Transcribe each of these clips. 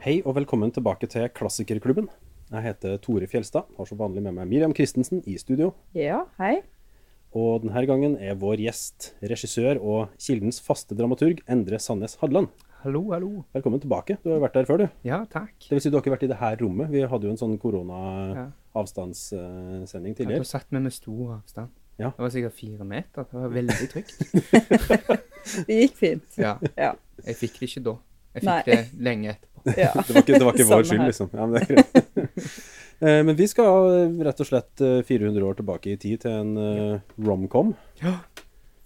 Hei og velkommen tilbake til Klassikerklubben. Jeg heter Tore Fjelstad, har som vanlig med meg Miriam Christensen i studio. Ja, hei. Og denne gangen er vår gjest regissør og Kildens faste dramaturg Endre Sandnes Hadland. Hallo, hallo. Velkommen tilbake. Du har jo vært der før, du. Ja, takk. Det vil si du har ikke vært i det her rommet. Vi hadde jo en sånn Ja. korona-avstandssending Da tidligere. satt vi med stor avstand. Ja. Det var sikkert fire meter. Det var veldig trygt. Det gikk fint. Ja. Ja. Jeg fikk det ikke da. Jeg Nei. fikk det lenge etterpå. ja. Det var ikke, det var ikke vår skyld, liksom. Ja, men det er greit. Eh, Men vi skal eh, rett og slett eh, 400 år tilbake i tid til en eh, romcom. Ja.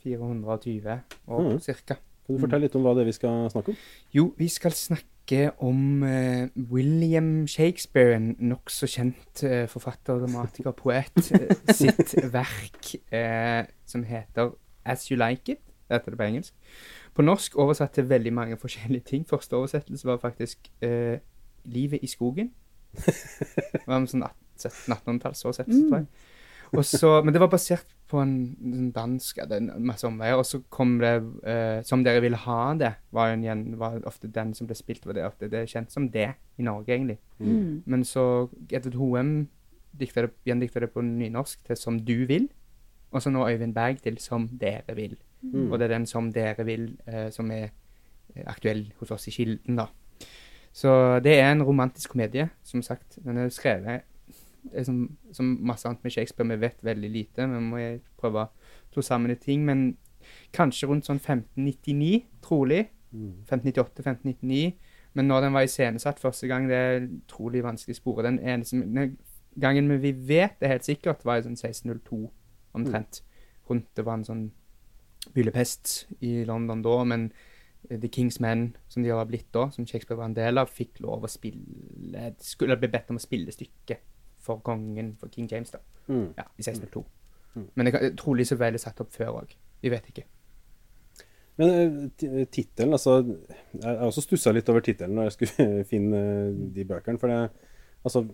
420 år mm. cirka. Kan du fortelle litt om hva det er vi skal snakke om? Jo, vi skal snakke om uh, William Shakespeare, en nokså kjent uh, forfatter, dramatiker, poet, uh, sitt verk eh, som heter As You Like It. Dette er det på engelsk. På norsk oversatt til veldig mange forskjellige ting. Første oversettelse var faktisk eh, Livet i skogen. Det var en sånn 1700-1800-tallsoversettelse, tror jeg. Og så, men det var basert på en, en dansk det er en masse omveier. Og så kom det eh, 'Som dere ville ha det', var, jo en, igjen- var ofte den som ble spilt. Var det, ofte, det er kjent som det i Norge, egentlig. Mm. Men så Edvard Hoem gjendikta det på nynorsk til 'Som du vil'. Og så nå Øyvind Berg til 'Som dere vil'. Mm. Og det er den 'Som dere vil' eh, som er eh, aktuell hos oss i Kilden, da. Så det er en romantisk komedie, som sagt. Den er skrevet er som, som masse annet med Shakespeare. Vi vet veldig lite. Vi må prøve å to sammen litt ting. Men kanskje rundt sånn 1599, trolig. Mm. 1598-1599. Men når den var iscenesatt første gang, det er utrolig vanskelig å spore. Den eneste gangen vi vet det helt sikkert, var i sånn 1602 omtrent. Rundt det var en sånn byllepest i London da, men eh, The King's Men, som de har blitt da, som Shakespeare var en del av, fikk lov å spille Skulle bli bedt om å spille stykket for kongen, for King James, da. Mm. Ja, i 1602. Mm. Men det kan, trolig så ble det satt opp før òg. Vi vet ikke. Men eh, tittelen, altså Jeg har også stussa litt over tittelen når jeg skulle finne eh, de bøkene. For det Altså,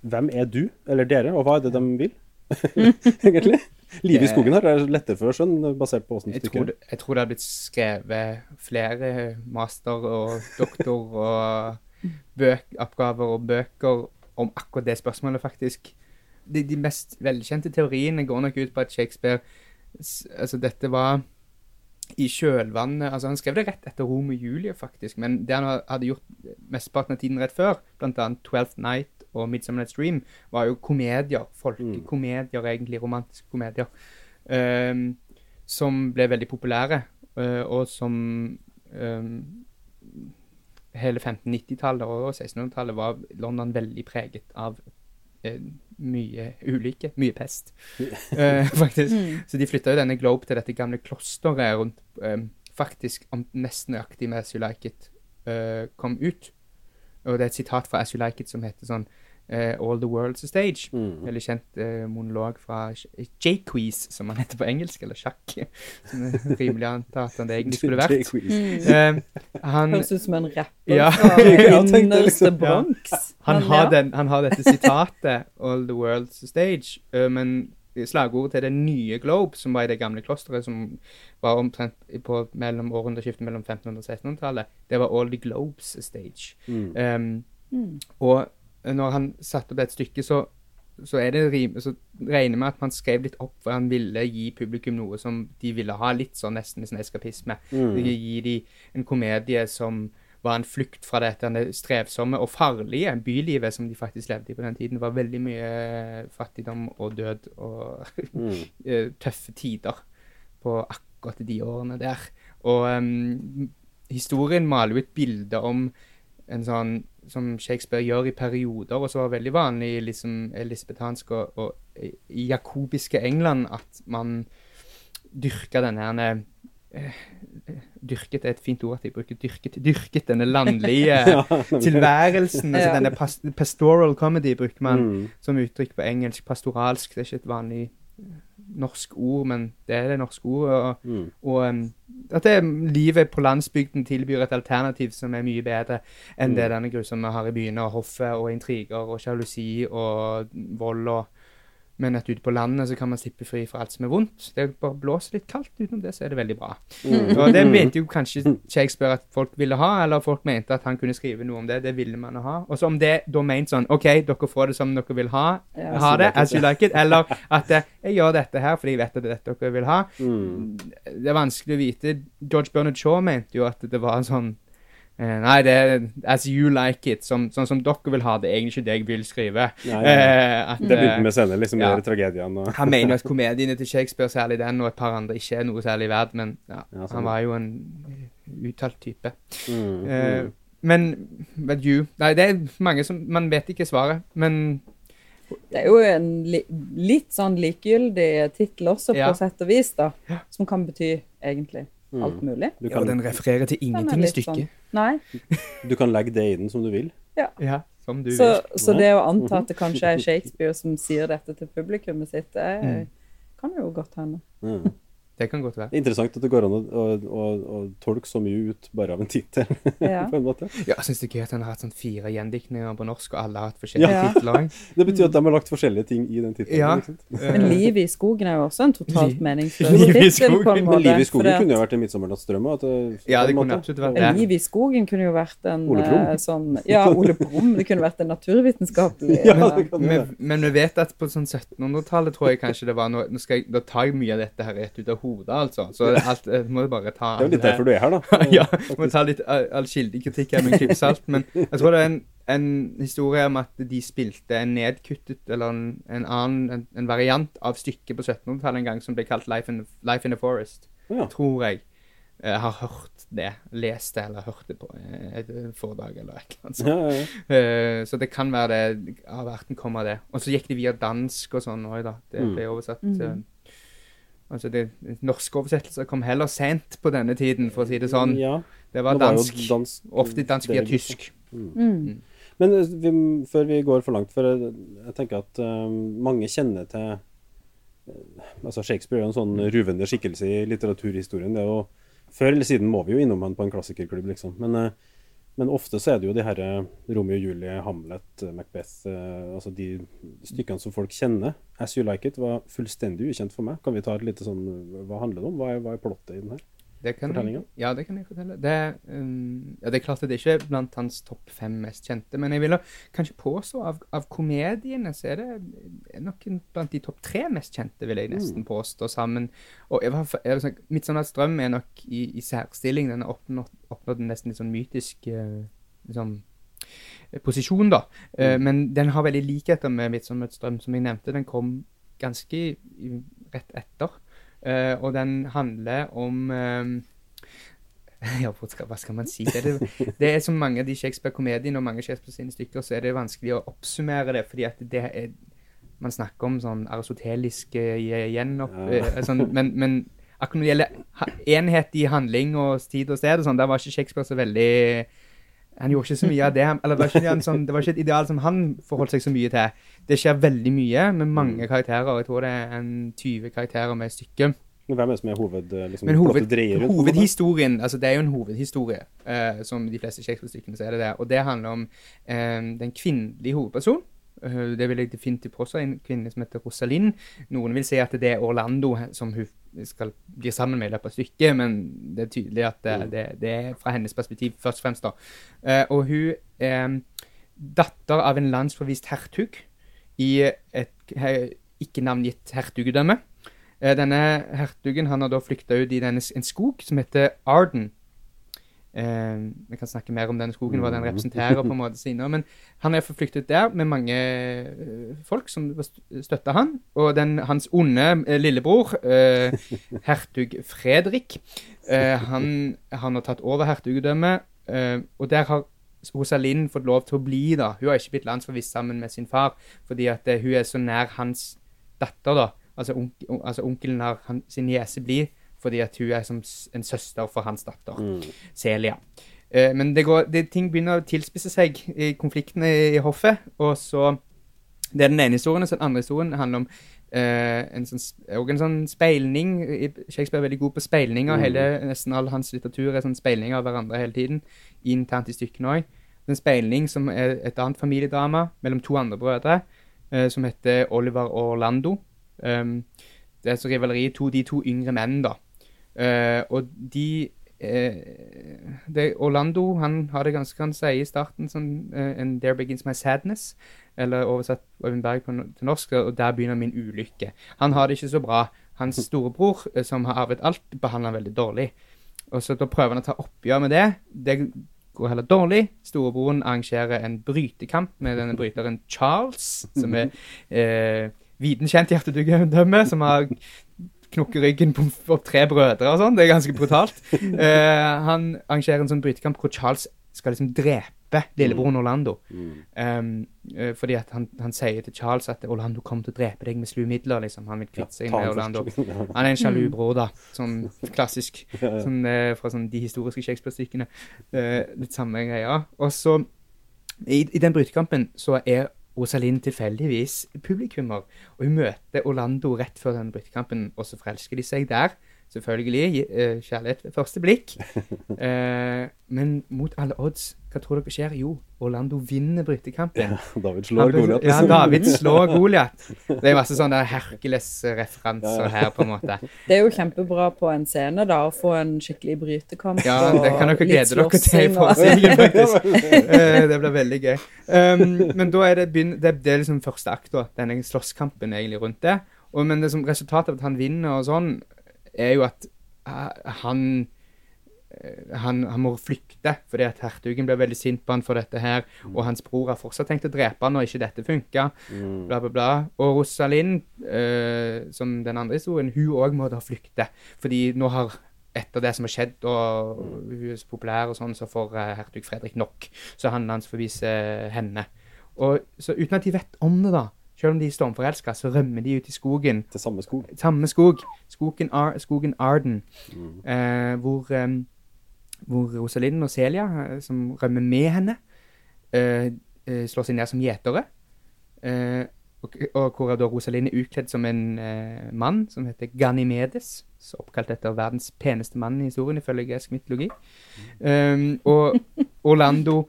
hvem er du, eller dere, og hva er det de vil? Egentlig. Livet i skogen her er lettere for å skjønne, basert på åssen stykket er. jeg tror det har blitt skrevet flere master- og doktor- og bøkoppgaver og bøker om akkurat det spørsmålet, faktisk. De, de mest velkjente teoriene går nok ut på at Shakespeare Altså, dette var i kjølvannet Altså, han skrev det rett etter Romeo og Julie, faktisk, men det han hadde gjort mesteparten av tiden rett før, annet Twelfth Night og Midsummer Night's Dream, var jo komedier. Folkekomedier, egentlig. Romantiske komedier. Um, som ble veldig populære, uh, og som um, Hele 1590-tallet og 1600-tallet var London veldig preget av uh, mye ulykke. Mye pest, uh, faktisk. Mm. Så de flytta jo denne Globe til dette gamle klosteret rundt um, Faktisk nesten nøyaktig med As You Like It eh, kom ut. Og det er et sitat fra As You Like It som heter sånn Uh, All the world's a stage. Mm. Veldig kjent uh, monolog fra J-Quiz, som han heter på engelsk, eller sjakk. Som er rimelig antatt enn han det egentlig skulle vært. Mm. Uh, han, Høres ut som en rapper Ja. fra innerste Bronx. ja. Han, har den, han har dette sitatet, 'All the world's a stage', eh, men slagordet til det nye Globe, som var i det gamle klosteret, som var omtrent på mellom århundreskiftet mellom 1500- og 1600-tallet, det var 'All the globes stage'. Mm. Um, Mm. Og når han satte opp et stykke, så, så, er det rim, så regner vi med at han skrev litt opp, for han ville gi publikum noe som de ville ha, litt sånn nesten sånn eskapisme. Mm. Gi dem en komedie som var en flukt fra dette det strevsomme og farlige bylivet som de faktisk levde i på den tiden. Det var veldig mye fattigdom og død og Mm. eh, tøffe tider på akkurat de årene der. Og um, historien maler jo et bilde om en sånn som Shakespeare gjør i perioder, og så var veldig vanlig i liksom elisabethansk og, og i jakobiske England at man dyrka denne eh, Dyrket er et fint ord at jeg bruker. Dyrket, dyrket denne landlige tilværelsen. altså Denne past pastoral comedy bruker man Mm. som uttrykk på engelsk. Pastoralsk det er ikke et vanlig eh, norsk ord, men det er det norske ordet. Og, Mm. og um, at det, livet på landsbygden tilbyr et alternativ som er mye bedre enn det denne grusomme har i byene, og hoffet og intriger og sjalusi og vold og Men at ute på landet så kan man slippe fri for alt som er vondt. Det er bare blåser litt kaldt utenom det, så er det veldig bra. Mm. Og det mente jo kanskje Shakespeare at folk ville ha, eller folk mente at han kunne skrive noe om det. Det ville man ha. Og så om det da mente sånn OK, dere får det som dere vil ha, Ja. ha det, as you like it, eller at eh, jeg gjør dette her fordi jeg vet at det er dette dere vil ha. Mm. Det er vanskelig å vite. George Bernard Shaw mente jo at det var sånn Nei, det er as you like it. Som, sånn som dere vil ha det. Egentlig ikke det jeg vil skrive. Nei, ja. Eh, at, Det begynte vi å sende liksom, ja. med tragedien og han mener at komediene til Shakespeare, særlig den og et par andre, ikke er noe særlig verdt, men ja, Ja, sånn. han var jo en uttalt type. mm. Eh, mm. men but you Nei, det er mange som Man vet ikke svaret, men Det er jo en li litt sånn likegyldig tittel også, Ja. på sett og vis, da. Ja. Som kan bety egentlig alt Mm. mulig. Du, Ja, kan, og den refererer til ingenting i stykket. sånn- Nei. du kan legge det i den som du vil. Ja, som du Så, vil. så det å anta at det kanskje er Shakespeare som sier dette til publikummet sitt, det Mm. kan jo godt hende. Mm. Det kan godt være. Det er interessant at det går an å, å, å, å tolke så mye ut bare av en tittel, Ja. på en måte. Ja, jeg syns det er gøy at han har hatt sånn fire gjendiktninger på norsk, og alle har hatt forskjellige Ja. titler. Det betyr at de har lagt forskjellige ting i den tittelen. Ja. Men Liv i skogen er jo også en totalt meningsfull meningsløs Liv i tittel, skogen. Men måte. I skogen at- kunne jo vært en 'Midtsommernatts drøm'. at det- Ja, det kunne måte. absolutt vært det. Liv i skogen kunne jo vært en Ole Brumm. eh, sånn Ja, Ole Brumm. Det kunne vært en naturvitenskapelig Ja, eh, det kan Men, være. men vi vet at på sånn 1700-tallet tror jeg kanskje det var noe Nå, skal jeg, nå tar jeg mye av dette her rett ut av hodet, altså. Så alt, jeg må bare ta Det er jo litt derfor du er her, da. ja, må ta litt all, kritikk kildekritikk her med en klype salt. Men jeg tror det er en, en historie om at de spilte en nedkuttet, eller en, en annen, en, en variant av stykket på 1700-tallet en gang som ble kalt Life in, Life in the Forest. Ja. Tror jeg. Jeg har hørt det. Lest det, eller hørt det på eh, et foredrag eller et eller annet sånt. Ja, ja, ja. Eh, Så det kan være det av verten kommer det. Og så gikk det via dansk og sånn òg, da. Det Mm. ble oversatt. Mm. Eh, Altså det, Norske oversettelser kom heller sent på denne tiden, for å si det sånn. Ja, Det var det jo dansk. dansk Ofte dansk via tysk. Mm. Mm. Men eh, vi, før vi går for langt, for jeg, jeg tenker at uh, mange kjenner til eh, Altså Shakespeare er en sånn ruvende skikkelse i litteraturhistorien. Det er jo, før eller siden må vi jo innom han på en klassikerklubb, liksom. Men, eh, men ofte så er det jo de her eh, Romeo Julie, Hamlet, eh, Macbeth eh, Altså de stykkene som folk kjenner. As You Like It var fullstendig ukjent for meg. Kan vi ta et lite sånn Hva handler det om? Hva er, hva er plottet i den her? Det kan, Fortellinger? ja, det kan jeg fortelle. Det, um, ja, det er klart at det ikke er blant hans topp fem mest kjente, men jeg vil kanskje påstå av, av komediene så er det er nok blant de topp tre mest kjente, vil jeg nesten påstå, sammen. Og jeg var, jeg, var sånn, at strøm er nok i, i særstilling. Den har oppnådd, oppnådd en nesten litt sånn mytisk eh, liksom, eh, posisjon, da. Eh, men den har veldig likheter med Midtsommers strøm, som jeg nevnte. Den kom ganske rett etter. Eh, og den handler om eh, ja, hva skal, hva skal man si? Det er, det, det er som mange av de Shakespeare-komediene og mange Shakespeare sine stykker, så er det vanskelig å oppsummere det, fordi at det er Man snakker om sånn aristotelisk eh, gjenopp... Ja. Uh, sånn, men, men akkurat når det gjelder enhet i handling og tid og sted og sånn, der var ikke Shakespeare så veldig han gjorde ikke så mye av det. Eller det var, sånn, det var ikke et ideal som han forholdt seg så mye til. Det skjer veldig mye med mange karakterer. Jeg tror det er en 20 karakterer med stykket. Men Hvem er det som er hoved... eh, Liksom, Men hoved, rundt, hovedhistorien altså Det er jo en hovedhistorie, uh, som de fleste Shakespeare-stykkene så er det det. Og det handler om uh, den kvinnelige hovedpersonen. Uh, det vil jeg definitivt påstå. En kvinne som heter Rosalind. Noen vil si at det er Orlando som hun skal bli sammen med i løpet av stykket, men det er tydelig at det, Mm. det, det er fra hennes perspektiv først og fremst. da. Uh, og hun er datter av en landsforvist hertug i et he, ikke navngitt hertugdømme. Uh, Denne hertugen han har da flykta ut i denne, en skog som heter Arden. Eh, vi kan snakke mer om denne skogen, hva den representerer på en måte sine. Men han er forflyktet der med mange eh, folk som støtter han. Og den, hans onde eh, lillebror, eh, hertug Fredrik, eh, han, han har tatt over hertugdømmet. Eh, og der har Rosalind fått lov til å bli, da. Hun har ikke blitt landsforvist sammen med sin far, fordi at hun er så nær hans datter, da. Altså, onk, altså onkelen har han, sin niese blir fordi at hun er som en søster for hans datter, Mm. Celia. Eh, men det går, det, ting begynner å tilspisse seg i konfliktene i, i hoffet, og så Det er den ene historien, og så den andre historien handler om eh, en, sånn, en sånn speilning. Shakespeare er veldig god på speilninger. Mm. Hele, nesten all hans litteratur er sånn speilninger av hverandre hele tiden. Internt i stykkene òg. En speilning som er et annet familiedrama mellom to andre brødre. eh, som heter Oliver og Orlando. Um, det er så rivaleri to, de to yngre menn, da. Eh, og de eh, det, Orlando han har det ganske han sier i starten sånn eh, And there begins my sadness. Eller oversatt Øyvind Berg på, til norsk, og der begynner min ulykke. Han har det ikke så bra. Hans storebror, som har arvet alt, behandler han veldig dårlig. Og så da prøver han å ta oppgjør med det. Det går heller dårlig. Storebroren arrangerer en brytekamp med denne bryteren Charles, som er eh, viten kjent hjertedugdømme, som har knukket ryggen på, på tre brødre og sånn. Det er ganske brutalt. Eh, han arrangerer en sånn brytekamp hvor Charles skal liksom drepe lillebroren Orlando. Um, fordi at han, han sier til Charles at Orlando kommer til å drepe deg med slu midler. liksom. Han vil kvitte seg med Orlando. Han er en sjalu bror, da. Sånn klassisk. Sånn, eh, fra sånn, de historiske Shakespeare-stykkene. Eh, litt samme greia. Og så, i, i den brytekampen, så er Rosalind tilfeldigvis publikummer. Og hun møter Orlando rett før den brytekampen, og så forelsker de seg der. Selvfølgelig. eh, kjærlighet ved første blikk. Eh, men mot alle odds, hva tror dere skjer? Jo, Orlando vinner brytekampen. Ja, David slår Han- Goliat. Ja, David slår Goliat. Det er masse sånne Hercules-referanser her, på en måte. Det er jo kjempebra på en scene, da, å få en skikkelig brytekamp. Ja, det kan dere glede dere til i forestillingen, faktisk. Eh, det blir veldig gøy. Um, men da er det, begyn det, det er liksom første akt, da. Denne slåsskampen egentlig rundt det. Og, men det som resultatet av at han vinner og sånn, er jo at eh, han eh, han, han må flykte fordi at hertugen ble veldig sint på han for dette her, og hans bror har fortsatt tenkt å drepe han når ikke dette funka. Mm. Bla, bla, bla. Og Rosalind, eh, som den andre historien, hun òg må da flykte. Fordi nå har etter det som har skjedd, og hun er så populær, og sånn, så får eh, hertug Fredrik nok. Så han hans forviser henne. Og så uten at de vet om det, da, selv om de er stormforelska, så rømmer de ut i skogen. Til samme skog. Samme skog. Skogen, Ar skogen Arden. Mm. Eh, hvor, eh, hvor Rosalind og Celia, eh, som rømmer med henne, eh, eh, slår seg ned som gjetere. Eh, og, og hvor da Rosalind er utkledd som en mann som heter Ganymedes, oppkalt etter verdens peneste mann i historien, ifølge gresk mytologi. Um, og Orlando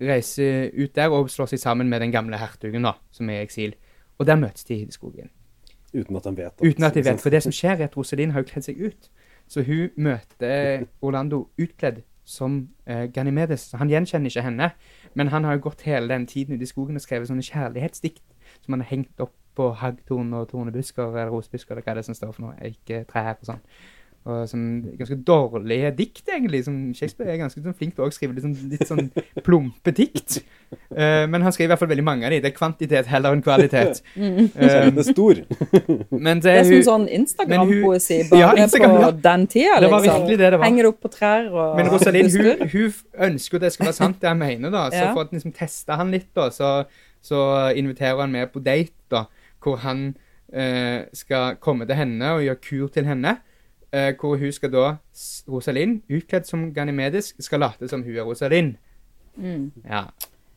reiser ut der og slår seg sammen med den gamle hertugen, da, som er i eksil. Og der møtes de i skogen. Uten at de vet. Uten at de vet. For det som skjer, er at Roselin har jo kledd seg ut. Så hun møter Orlando utkledd som eh, Ganymedes. Han gjenkjenner ikke henne, men han har jo gått hele den tiden ute i skogen og skrevet sånne kjærlighetsdikt som han har hengt opp på haggtorn og tornebusker eller rosebusker eller hva det er som står for noe. Ikke trær og sånn. Og sånn, ganske dårlige dikt, egentlig. Som Shakespeare er ganske sånn flink til å skrive litt sånn, litt sånn plumpe dikt. Uh, men han skriver i hvert fall veldig mange av de. Det er kvantitet heller enn kvalitet. Mm. Så er Eh, stor. men det, Det er som hun- sånn Instagram-poesi, bare Ja, Instagram, på ja. den tida. Det var liksom. virkelig det det var. Henger det opp på trær og Men Rosalind hun, hun ønsker jo det skal være sant, det jeg mener. da, Så Ja. for å liksom teste han litt, da, så, så inviterer han med på date, da, hvor han uh, skal komme til henne og gjøre kur til henne. Eh, hvor hun skal da, Rosalind, utkledd som Ganymedes, skal late som hun er Rosalind. Mm. Ja.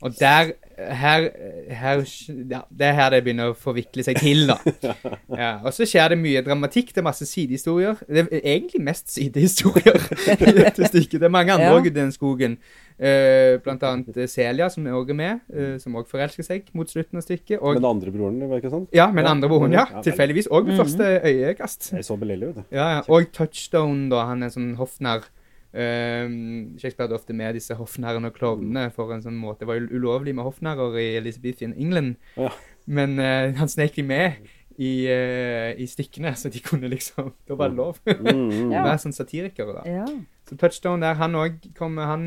Og der her, her, ja, Det er her det begynner å forvikle seg til, da. Ja, og så skjer det mye dramatikk. Det er masse sidehistorier. Det er egentlig mest sidehistorier i dette stykket. Det er mange andre Ja. i den skogen. Uh, blant annet eh, Celia, som òg er med, uh, som òg forelsker seg mot slutten av stykket. Og, Men andre broren, var det ikke sant? ja, men andre broren, ja. Tilfeldigvis òg ved Mhm. første øyekast. Jeg så beleilig ut. Ja, ja. Og Touchstone, da. Han er sånn hoffnarr. Um, Shakespeare hadde ofte med disse hoffnarrene og klovnene for en sånn måte. Det var jo ulovlig med hoffnarrer i Elizabethan England, Ja. men uh, han snek de med i, uh, i stikkene, så de kunne liksom Da var det lov. Mm, Ja. Være sånn satirikere, da. Ja. Så Touchstone der, han òg kommer Han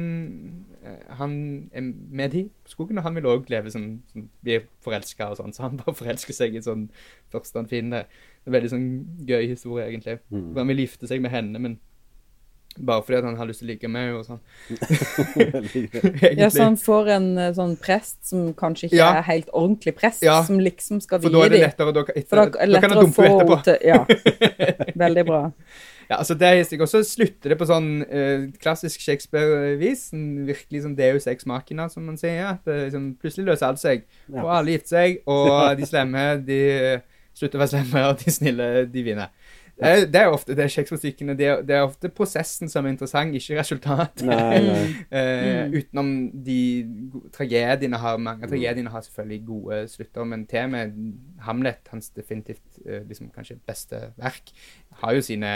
eh, Han er med i skogen, og han vil òg leve sånn, som Bli forelska og sånn, så han bare forelsker seg i sånn første han finner. Det er veldig sånn gøy historie, egentlig. Mm. Han vil gifte seg med henne, men bare fordi at han har lyst til å ligge med henne og sånn. Ja, så han får en eh, sånn prest som kanskje ikke Ja. er helt ordentlig prest, Ja. som liksom skal For da er det dem. lettere, da, etter, For da da kan han dumpe etterpå. til Ja. Veldig bra. Ja, altså det er sikkert. Og så slutter det på sånn uh, klassisk Shakespeare-vis. En virkelig sånn Deus ex machina, som man sier. At det liksom, plutselig løser alt seg. Ja. Og alle gifter seg, og de slemme de slutter å være slemme, og de snille de vinner. Det er, det er ofte det er Shakespeare-stykkene. Det, er- det er ofte prosessen som er interessant, ikke resultatet. Nei, nei. Eh, Mm. utenom de tragediene har Mange av tragediene har selvfølgelig gode slutter, men temaet Hamlet, hans definitivt uh, liksom kanskje beste verk, har jo sine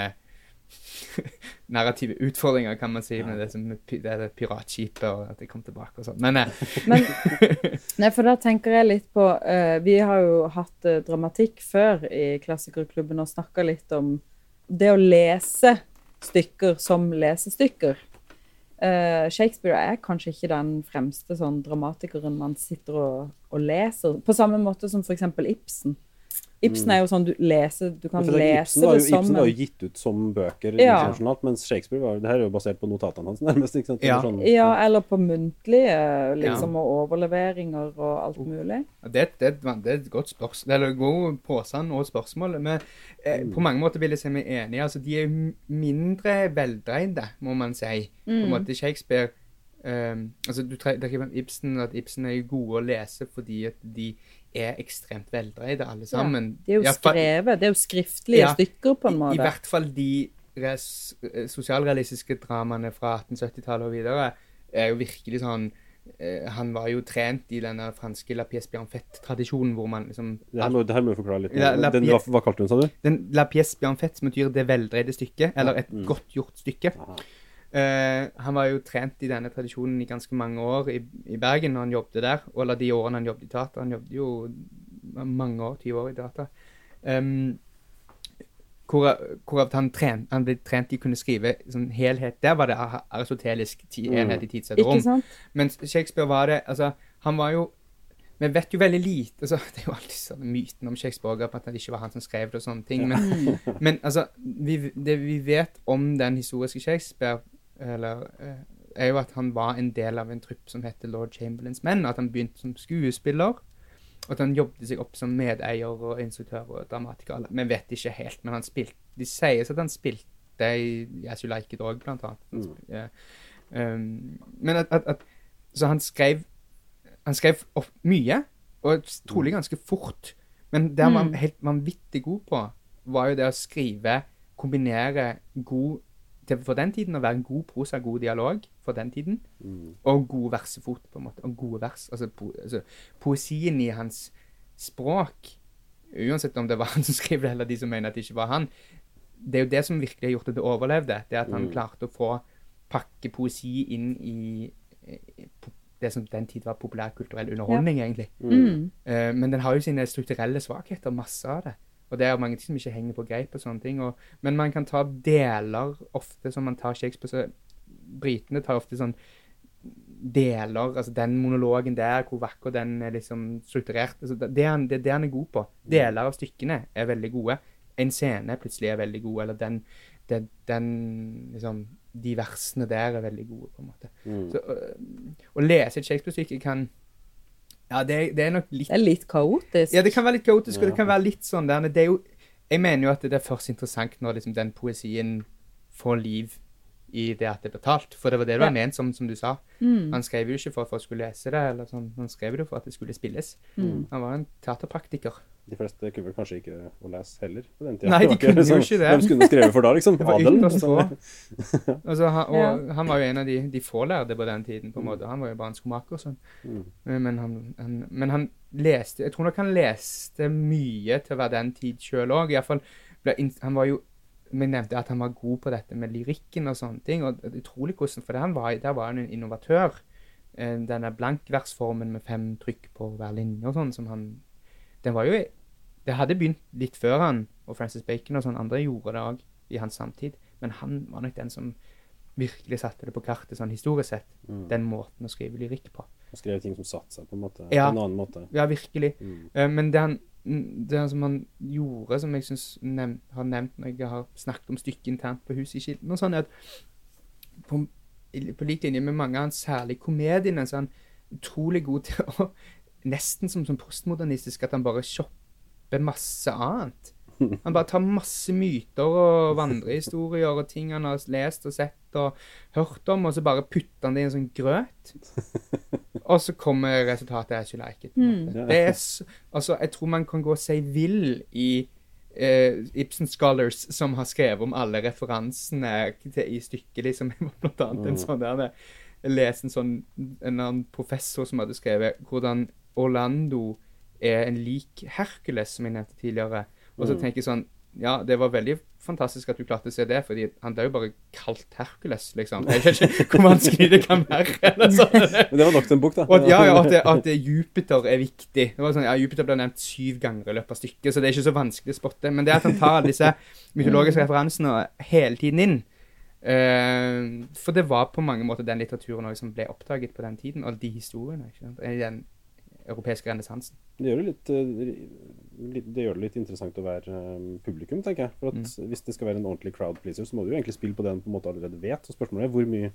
narrative utfordringer, kan man si, med det, som, det, det piratskipet og at det kom tilbake og sånn. Men eh, Men nei, for da tenker jeg litt på uh, Vi har jo hatt uh, dramatikk før i Klassikerklubben og snakka litt om det å lese stykker som lesestykker. Uh, Shakespeare er kanskje ikke den fremste sånn dramatikeren man sitter og, og leser, på samme måte som f.eks. Ibsen. Ibsen er jo sånn du leser Du kan det lese Ibsen var, det sammen. som Ibsen var jo gitt ut som bøker Ja. internasjonalt, mens Shakespeare var, det her er jo basert på notatene hans, nærmest. ikke sant? Ja. Eller Sånn, Ja, eller på muntlige, liksom, og overleveringer og alt mulig. Det, det, det er et godt spørsmål. Eller god påstand og spørsmål. Men eh, på mange måter vil jeg si meg enig. Altså, de er jo mindre veldreide, må man si. På en måte Shakespeare Um, altså du tre- trekker frem Ibsen, at Ibsen er jo gode å lese fordi at de er ekstremt veldreide, alle sammen. Det er jo skrevet, det er jo skriftlige Ja, stykker på en I, I hvert fall de res, eh, sosialrealistiske dramaene fra 1870-tallet og videre er jo virkelig sånn eh, Han var jo trent i denne franske La pièce bien faite-tradisjonen hvor man liksom Det her må, det her må du forklare litt. La- la- Den, hva, hva kalte den, sa du? den La pièce bien faite som betyr det veldreide stykket, eller et godt gjort stykke. Aha. Eh, han var jo trent i denne tradisjonen i ganske mange år i, i Bergen når han jobbet der. Eller de årene han jobbet i teater. Han jobbet jo mange år, 20 år i teater. Um, hvor, hvor han, tren, han ble trent i å kunne skrive sånn helhet. Der var det aristotelisk Mm. enhet i tidssted og rom. Mens Shakespeare var det Altså, han var jo Vi vet jo veldig lite altså, Det er jo alltid sånn myten om Shakespeare at det ikke var han som skrev det og sånne ting. Men, men altså, vi, det vi vet om den historiske Shakespeare, eller, eh, er jo at han var en del av en trupp som heter Lord Chamberlains menn. At han begynte som skuespiller. Og at han jobbet seg opp som medeier og instruktør og dramatiker. Vi vet ikke helt, men han spilte De sies at han spilte i Yes You Like It òg, blant annet. Mm. eh, um, men at, at, at Så han skrev Han skrev opp mye, og trolig ganske fort. Men det han var Mm. helt vanvittig god på, var jo det å skrive, kombinere god til For den tiden å være en god prosa, god dialog for den tiden, Mm. og god versefot, på en måte. Og gode vers. Altså, po altså poesien i hans språk, uansett om det var han som skrev det, eller de som mener at det ikke var han, det er jo det som virkelig har gjort at det overlevde. Det at han Mm. klarte å få pakke poesi inn i i det som den tid var populærkulturell underholdning, egentlig. Mm. Uh, men den har jo sine strukturelle svakheter, masse av det. Og det er mange ting som ikke henger på greip og sånne ting. Og, men man kan ta deler ofte som man tar Shakespeare. Britene tar ofte sånn deler, altså den monologen der, hvor vakker den er liksom strukturert. Altså, det, det, han, det det han er god på. Deler av stykkene er veldig gode. En scene plutselig er veldig god, eller den, den, den liksom, De versene der er veldig gode, på en måte. Mm. Så, å, å lese et Shakespeare-stykke kan Ja, det, det er nok litt Det er litt kaotisk. Ja, det kan være litt kaotisk, og det kan være litt sånn der. men Det er jo Jeg mener jo at det er først interessant når liksom den poesien får liv i det at det er talt. For det var det det var Ja. ment, som, som du sa. Mm. Han skrev jo ikke for at folk skulle lese det, eller sånn. han skrev det for at det skulle spilles. Mm. Han var en teaterpraktiker. De fleste kunne vel kanskje ikke å lese heller på den tida. Nei, de kunne kunne jo ikke det. Hvem skulle skrevet for da, liksom? Det var Adelen? Sånn. få. Så- Altså, han, og Ja. han var jo en av de, de fålærde på den tiden, på en måte. Han var jo bare en skomaker og sånn. Mm. Men han, han, men han leste Jeg tror nok han leste mye til å være den tid sjøl òg. Han var jo Vi nevnte at han var god på dette med lyrikken og sånne ting. og Utrolig hvordan For han var, der var han en innovatør. Eh, Denne blankversformen med fem trykk på hver linje og sånn, som han Den var jo Det hadde begynt litt før han, og Francis Bacon og sånn andre gjorde det òg i hans samtid. Men han var nok den som virkelig satte det på kartet sånn historisk sett. Mm. Den måten å skrive lyrikk på. Han skrev ting som satte seg på en måte. Ja. På en annen måte. Ja, virkelig. Mm. Eh, men det han, det som han gjorde, som jeg syns nev har nevnt når jeg har snakket om stykket internt på Huset i Kilden, og sånn, er at på, på lik linje med mange av hans særlig komediene, så er han utrolig god til å Nesten som, som postmodernistisk, at han bare shopper masse annet. Han bare tar masse myter og vandrehistorier og ting han har lest og sett og hørt om, og så bare putter han det i en sånn grøt. Og så kommer resultatet as you like it. Mm. Det er, altså, jeg tror man kan gå seg vill i uh, Ibsen Scholars som har skrevet om alle referansene til, i stykket, liksom. Blant annet en Mm. sånn der Jeg leste en sånn en annen professor som hadde skrevet hvordan Orlando er en lik Hercules, som jeg nevnte tidligere. Og så Mm. tenker jeg sånn Ja, det var veldig fantastisk at du klarte å se det, fordi han ble jo bare kalt Hercules, liksom. Jeg vet ikke hvor vanskelig det kan være. Eller sånn. Men det var nok til en bok, da. Og ja, ja, at, det, at Jupiter er viktig. Det var sånn, ja, Jupiter ble nevnt syv ganger i løpet av stykket, så det er ikke så vanskelig å spotte. Men det at han tar disse mytologiske referansene hele tiden inn Uh, For det var på mange måter den litteraturen som ble oppdaget på den tiden, og de historiene. I den europeiske renessansen. Det gjør det litt, eh, det gjør det litt interessant å være eh, publikum, tenker jeg. For at Mm. Hvis det skal være en ordentlig crowd pleaser, så må du jo egentlig spille på det en på en måte allerede vet. Så spørsmålet er hvor mye,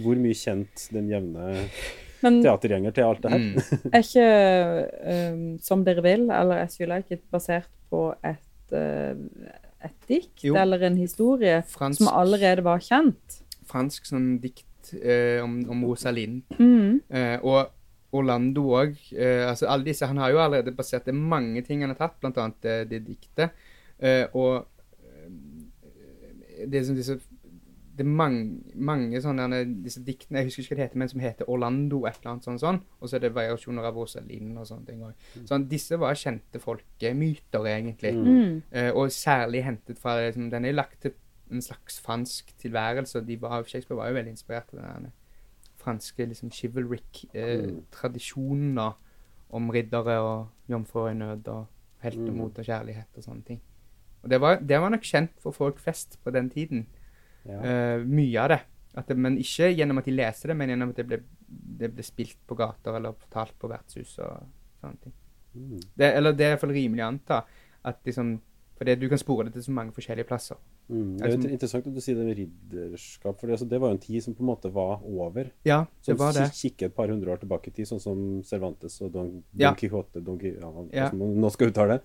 hvor mye kjent den jevne Men teatergjenger til alt det her. Mm. er ikke um, Som dere vil, eller As You Like It, basert på et, uh, et dikt Jo. eller en historie Fransk, som allerede var kjent? fransk sånn dikt uh, om, om Rosalind. Mm. Uh, og Orlando òg. Eh, altså alle disse, han har jo allerede basert det mange ting han har tatt, bl.a. Det, det diktet. Eh, og eh, det er som disse det er mange, mange sånne disse diktene Jeg husker ikke hva det heter, men som heter Orlando et eller annet sånn, sånn. Og så er det variasjoner av Rosalind og sånne ting òg. Sånn, disse var kjente folkemyter, egentlig. Mm. Mm. Eh, og særlig hentet fra liksom, Den er lagt til en slags fransk tilværelse. og De var, Shakespeare var jo veldig inspirert av den der franske liksom, chivalric-tradisjonen Mm. om riddere og jomfruer i nød og heltemot Mm. og kjærlighet og sånne ting. Og det var, det var nok kjent for folk flest på den tiden. Ja. Eh, mye av det. Det. Men ikke gjennom at de leser det, men gjennom at det ble, det ble spilt på gater eller fortalt på vertshus og sånne ting. Mm. Det, eller det er i hvert fall rimelig å anta. At liksom, for det, du kan spore det til så mange forskjellige plasser. Mm. Det er jo Altså- interessant at du sier det med ridderskap, for altså, det var jo en tid som på en måte var over. Ja, det var det. kik- kikker et par hundre år tilbake i tid, sånn som Cervantes og Don, Don Ja. Quixote Don, ja, Ja. hvordan man nå skal uttale det.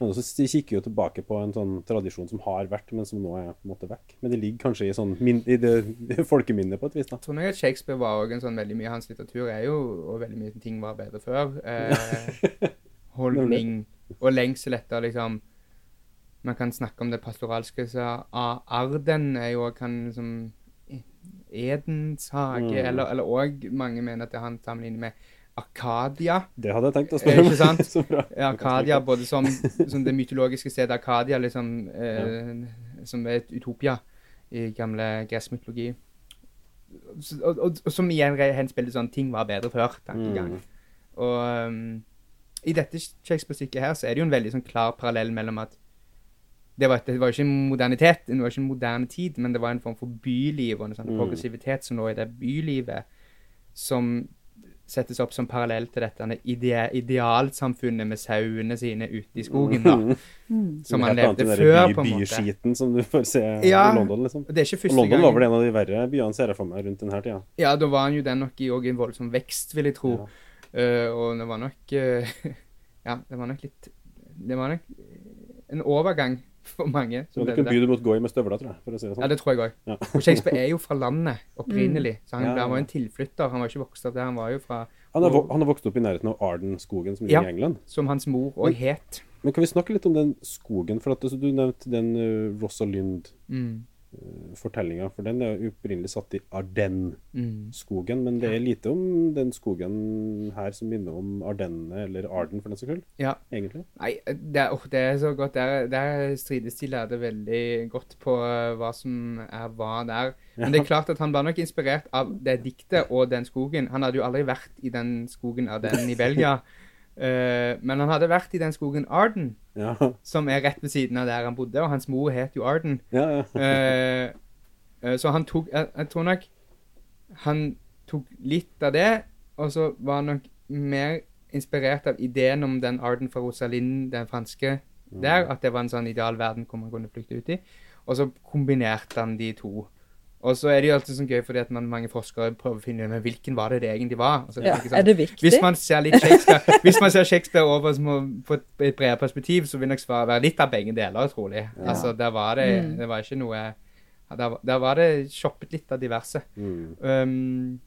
Men også kikker jo tilbake på en sånn tradisjon som har vært, men som nå er på en måte vekk. Men det ligger kanskje i, sånn, min, i det folkeminnet på et vis. da. Jeg tror nok at Shakespeare var også en sånn veldig mye Hans litteratur er jo Og veldig mye ting var bedre før. Eh, holdning og lengsel etter liksom Man kan snakke om det pastoralske, så Arden er jo kan liksom Edens hage, Mm. eller, eller òg mange mener at det han sammenligner med Arkadia. Det hadde jeg tenkt å Eh, spørre om. sant? Så bra. Arkadia, både som, som det mytologiske stedet Arkadia, liksom, eh, som er et utopia i gamle gresk mytologi. Og, og, og som igjen henspiller sånn ting var bedre før, tankegang. Mm. Og um, i dette Shakespeare-stykket her så er det jo en veldig sånn klar parallell mellom at det var, det var jo ikke en modernitet, det var ikke en moderne tid, men det var en form for byliv og en sånn Mm. progressivitet som lå i det bylivet, som settes opp som parallell til dette ide idealsamfunnet med sauene sine ute i skogen, da. Mm. Som man annet levde før, by, på en måte. Byskiten som du får se Ja. i London, liksom. Og det er ikke Og første London gang var vel en av de verre byene, ser jeg for meg, rundt denne tida. Ja, da var han jo den nok i en voldsom vekst, vil jeg tro. Ja. Uh, og det var nok uh, Ja, det var nok litt Det var nok en overgang for mange. Så som det levde kunne by du måtte gå i med støvler, tror jeg. for å si det sånn. Ja, det tror jeg òg. Ja. Og Shakespeare er jo fra landet opprinnelig, så han, Ja, ja, han var en tilflytter. Han var ikke vokst opp der, han var jo fra Han har, vok- han har vokst opp i nærheten av Arden-skogen, som Ja. ligger i England. Som hans mor òg het. Men kan vi snakke litt om den skogen? For at altså, Du nevnte den uh, Rosalind-fortellinga. Mm. For den er jo opprinnelig satt i Ardennes-skogen. Mm. Men det er lite om den skogen her som minner om Ardennene, eller Arden for den saks skyld. Ja. Egentlig. Nei, det, er- oh, det er så godt. Der, der strides de lærde veldig godt på eh, hva som er hva der. Men det er klart at han var nok inspirert av det diktet og den skogen. Han hadde jo aldri vært i den skogen av den i Belgia. Eh, men han hadde vært i den skogen Arden, Ja, som er rett ved siden av der han bodde. Og hans mor het jo Arden. ja, ja. uh, uh, så han tok jeg, jeg tror nok han tok litt av det, og så var han nok mer inspirert av ideen om den Arden fra Rosalind, den franske, der. At det var en sånn ideal verden hvor man kunne flykte ut i. Og så kombinerte han de to. Og så er det jo alltid sånn gøy fordi at man, mange forskere prøver å finne ut men hvilken var det det egentlig var. Altså, det Ja, er ikke sant? er det viktig? Hvis man ser litt Shakespeare Hvis man ser Shakespeare over som på et, bredere perspektiv, så vil nok svaret være litt av begge deler, trolig. Altså, der var det Mm. Det var ikke noe Der, var- der var det shoppet litt av diverse. Mm. Um,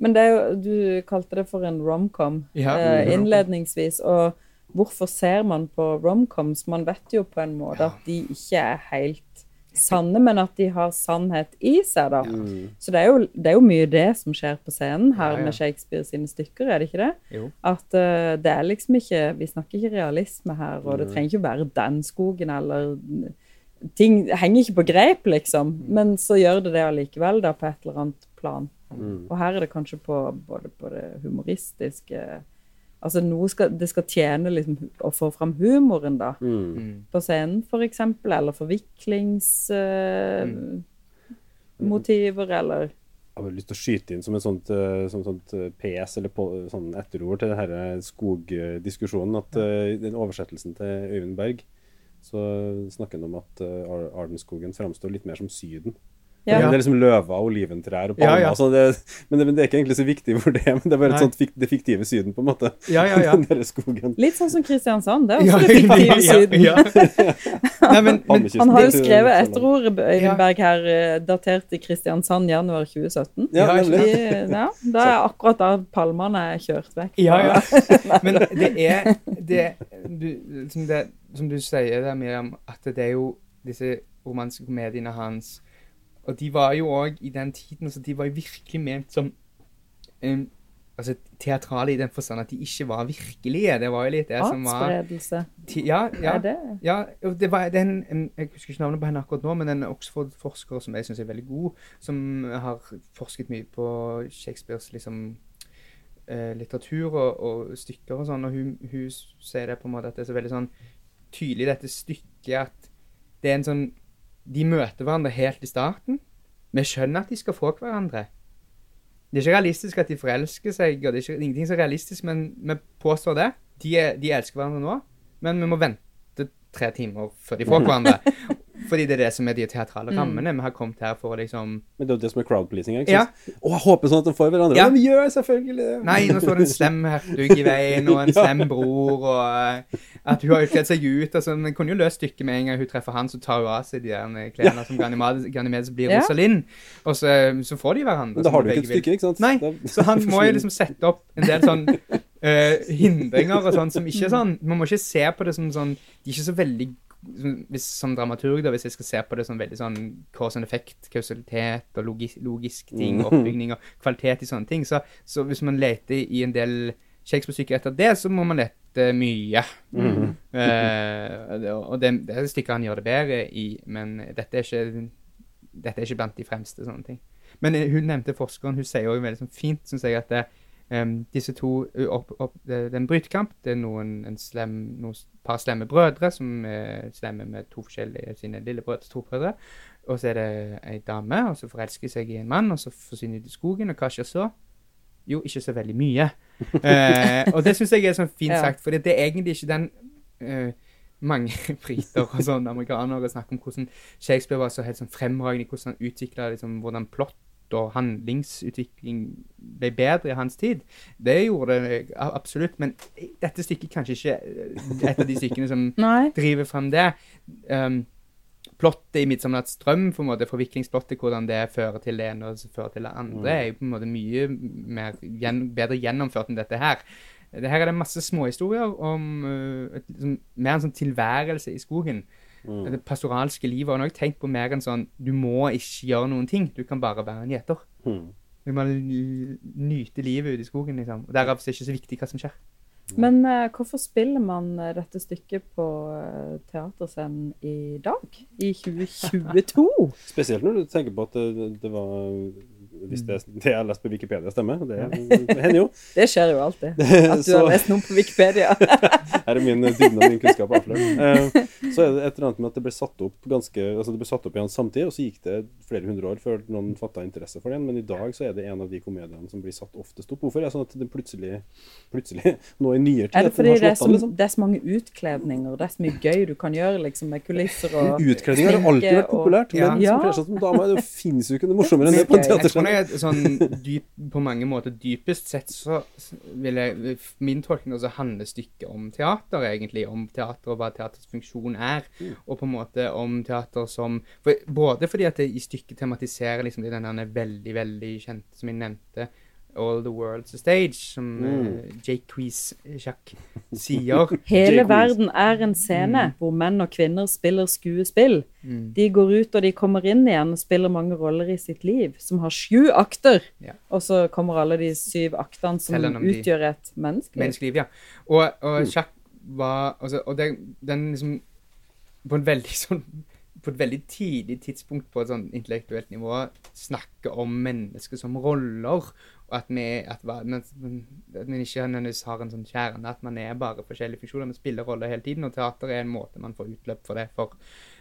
Men det er jo, du kalte det for en romcom Ja. eh, Mm. innledningsvis, og Hvorfor ser man på romcoms? Man vet jo på en måte at de ikke er helt sanne, men at de har sannhet i seg, da. Så det er, jo, det er jo mye det som skjer på scenen her Ja, ja. med Shakespeare sine stykker, er det ikke det? Jo. At uh, det er liksom ikke Vi snakker ikke realisme her, og det trenger ikke være den skogen eller Ting henger ikke på greip, liksom. Men så gjør det det allikevel, da, på et eller annet plan. Og her er det kanskje på både på det humoristiske Altså noe skal, det skal tjene liksom å få fram humoren, da. Mm. På scenen, for eksempel. Eller forviklingsmotiver, eller Jeg har lyst til å skyte inn som et sånt, eh, som et sånt eh, PS eller på, sånn etterord til denne skogdiskusjonen at uh, den oversettelsen til Øyvind Berg så snakker han om at uh, Ardenskogen framstår litt mer som Syden. Ja. Det er liksom løver, oliventrær og palmer. ja. så det, men, det, men det er ikke egentlig så viktig for det. Men det er bare et sånt fik, det fiktive Syden, på en måte. Ja, ja, ja. Den skogen. Litt sånn som Kristiansand. Det er Ja, også det fiktive Syden. ja, ja. Nei, men, men Han har jo skrevet det- etterord, Øyvindberg Øyvind her, eh, datert i Kristiansand januar 2017. Ja, Ja, nemlig. Ja, da er akkurat da palmene er kjørt vekk. Ja, ja. Men det er det, du, som, det, som du sier der, Miriam, at det er jo disse romanske komediene hans Og de var jo òg i den tiden så De var jo virkelig ment som um, altså, teatrale i den forstand at de ikke var virkelige. Det var jo litt det som var Artsspredelse. Ja, ja. Er det Ja, det var det er en, en, Jeg husker ikke navnet på henne akkurat nå, men en Oxford-forsker som jeg syns er veldig god, som har forsket mye på Shakespeares liksom, eh, litteratur og, og stykker og sånn, og hun, hun sier det på en måte at det er så veldig sånn tydelig dette stykket at det er en sånn De møter hverandre helt i starten. Vi skjønner at de skal få hverandre. Det er ikke realistisk at de forelsker seg, og det er ikke, ingenting som er realistisk, men vi påstår det. De, de elsker hverandre nå, men vi må vente tre timer før de får hverandre. Fordi det er det som er de teatrale rammene. Vi har kommet her for å liksom Men det er jo det som er crowd-policing. ikke Ja. sant? Å, jeg håper sånn at de får hverandre. Ja. Ja, vi gjør selvfølgelig det. Nei, nå står det en slem hertug i veien, og en Ja. slem bror, og eh, at hun har jo kledd seg ut. altså, Men kunne jo løst stykket med en gang hun treffer han, så tar hun av seg de der klærne som Ganymedes Ganymedes blir Ja. Rosalind. Og så, så får de hverandre. Men da har du ikke et stykke, ikke sant? Nei, så han må jo liksom sette opp en del sånn eh, hindringer og sånn som ikke er sånn Man må ikke se på det som sånn De er ikke så veldig som, hvis, som dramaturg, da, hvis jeg skal se på det som veldig sånn cause and effect, kausalitet og logis, logisk ting, oppbygning og kvalitet i sånne ting, så, så hvis man leter i en del Shakespeare-stykker etter det, så må man lette mye. Eh, det- og det, det er stykker han gjør det bedre i, men dette er ikke, dette er ikke blant de fremste sånne ting. Men eh, hun nevnte forskeren, hun sier jo veldig sånn fint, synes jeg, at det, em, disse to opp, opp, det, det er en brytekamp. Det er noen en slem, noen par slemme brødre som er slemme med to forskjellige sine lillebrødre, to brødre. Og så er det ei dame, og så forelsker seg i en mann, og så forsvinner de i skogen, og hva skjer så? Jo, ikke så veldig mye. uh, og det syns jeg er sånn fint Ja. sagt, for det er egentlig ikke den uh, mange briter og sånn amerikanere snakker om hvordan Shakespeare var så helt sånn fremragende i hvordan han utvikla liksom, hvordan plott og handlingsutvikling ble bedre i hans tid. Det gjorde det absolutt, men dette stykket kanskje ikke eh, et av de stykkene som driver frem det. Um, plottet i 'Midtsommernatts drøm', på en måte forviklingsplottet, hvordan det fører til det ene og så fører til det andre, er jo på en måte mye mer, gjen, bedre gjennomført enn dette her. Her er det masse småhistorier om uh, et, liksom, mer en sånn tilværelse i skogen. Det pastoralske livet. Og nå har jeg tenkt på mer enn sånn Du må ikke gjøre noen ting. Du kan bare være en gjeter. Mm. Du må nyte livet ute i skogen, liksom. Og Derav er det ikke så viktig hva som skjer. Men uh, hvorfor spiller man eh, dette stykket på uh, teaterscenen i dag? I 2022? Spesielt når du tenker på at det, det var Hvis det, det jeg har lest på Wikipedia stemmer, det, det hender jo. Det skjer jo alltid. At du Så- har lest noe på Wikipedia. Her er min dybden av min kunnskap avslørt. Eh, så er det et eller annet med at det ble satt opp ganske Altså det ble satt opp igjen samtidig, og så gikk det flere hundre år før noen fatta interesse for den. Men i dag så er det en av de komediene som blir satt oftest opp. Hvorfor er det sånn at det plutselig Plutselig nå i nyere tid Er det fordi det er, så, liksom? det er så mange utkledninger, det er så mye gøy du kan gjøre liksom, med kulisser og Utkledninger har alltid vært og- populært. Ja. Men Ja. som som dame, det finnes jo ikke noe morsommere enn det på en Jeg er sånn dyp, på mange måter dypest sett så vil jeg Min tolkning også handler stykket om teater, egentlig. Om teater og hva teaters funksjon er. Og på en måte om teater som for, Både fordi at det i stykket tematiserer liksom det den veldig, veldig kjente som jeg nevnte, all the world's a stage, som uh, Jake Quiz Sjakk sier. Hele verden er en scene hvor menn og kvinner spiller skuespill. Mm. De går ut og de kommer inn igjen og spiller mange roller i sitt liv, som har sju akter. Ja. Og så kommer alle de syv aktene som utgjør et menneskeliv. Menneskeliv, ja. Og, og sjakk var altså, Og det, den liksom På en veldig sånn på et veldig tidlig tidspunkt på et sånn intellektuelt nivå snakke om mennesker som roller, og at vi at, at vi ikke nødvendigvis har en sånn kjerne, at man er bare forskjellige funksjoner, Vi spiller roller hele tiden, og teater er en måte man får utløp for det for.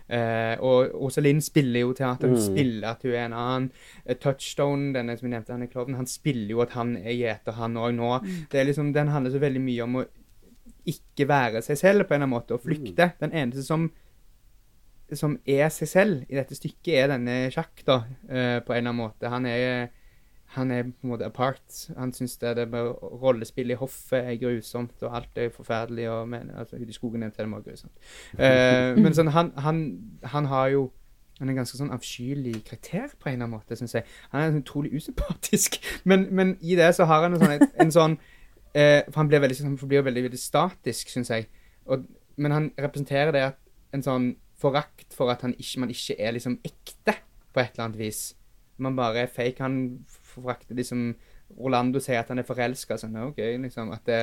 Uh, og Rosalind spiller jo teater, hun Mm. spiller at hun er en annen. Eh, Touchstone, denne som jeg nevnte, han er klovnen, han spiller jo at han er gjeter, han òg nå. Det er liksom, Den handler så veldig mye om å ikke være seg selv på en eller annen måte, og flykte. Den eneste som som er seg selv i dette stykket, er denne Sjakk, da, uh, på en eller annen måte. Han er, han er på en måte apart. Han syns det, det med rollespill i hoffet er grusomt, og alt er forferdelig, og men, altså, ute i skogen er det grusomt. Uh, men sånn, han, han, han har jo han er en ganske sånn avskyelig karakter på en eller annen måte, syns jeg. Han er utrolig usympatisk, men, men i det så har han en sånn, en sånn uh, For han blir veldig, han blir veldig, veldig statisk, syns jeg. Og, men han representerer det at en sånn forakt for at han ikke, man ikke er liksom ekte, på et eller annet vis. Man bare er fake. Han forakter liksom Orlando sier at han er forelska. Sånn, OK, liksom. At det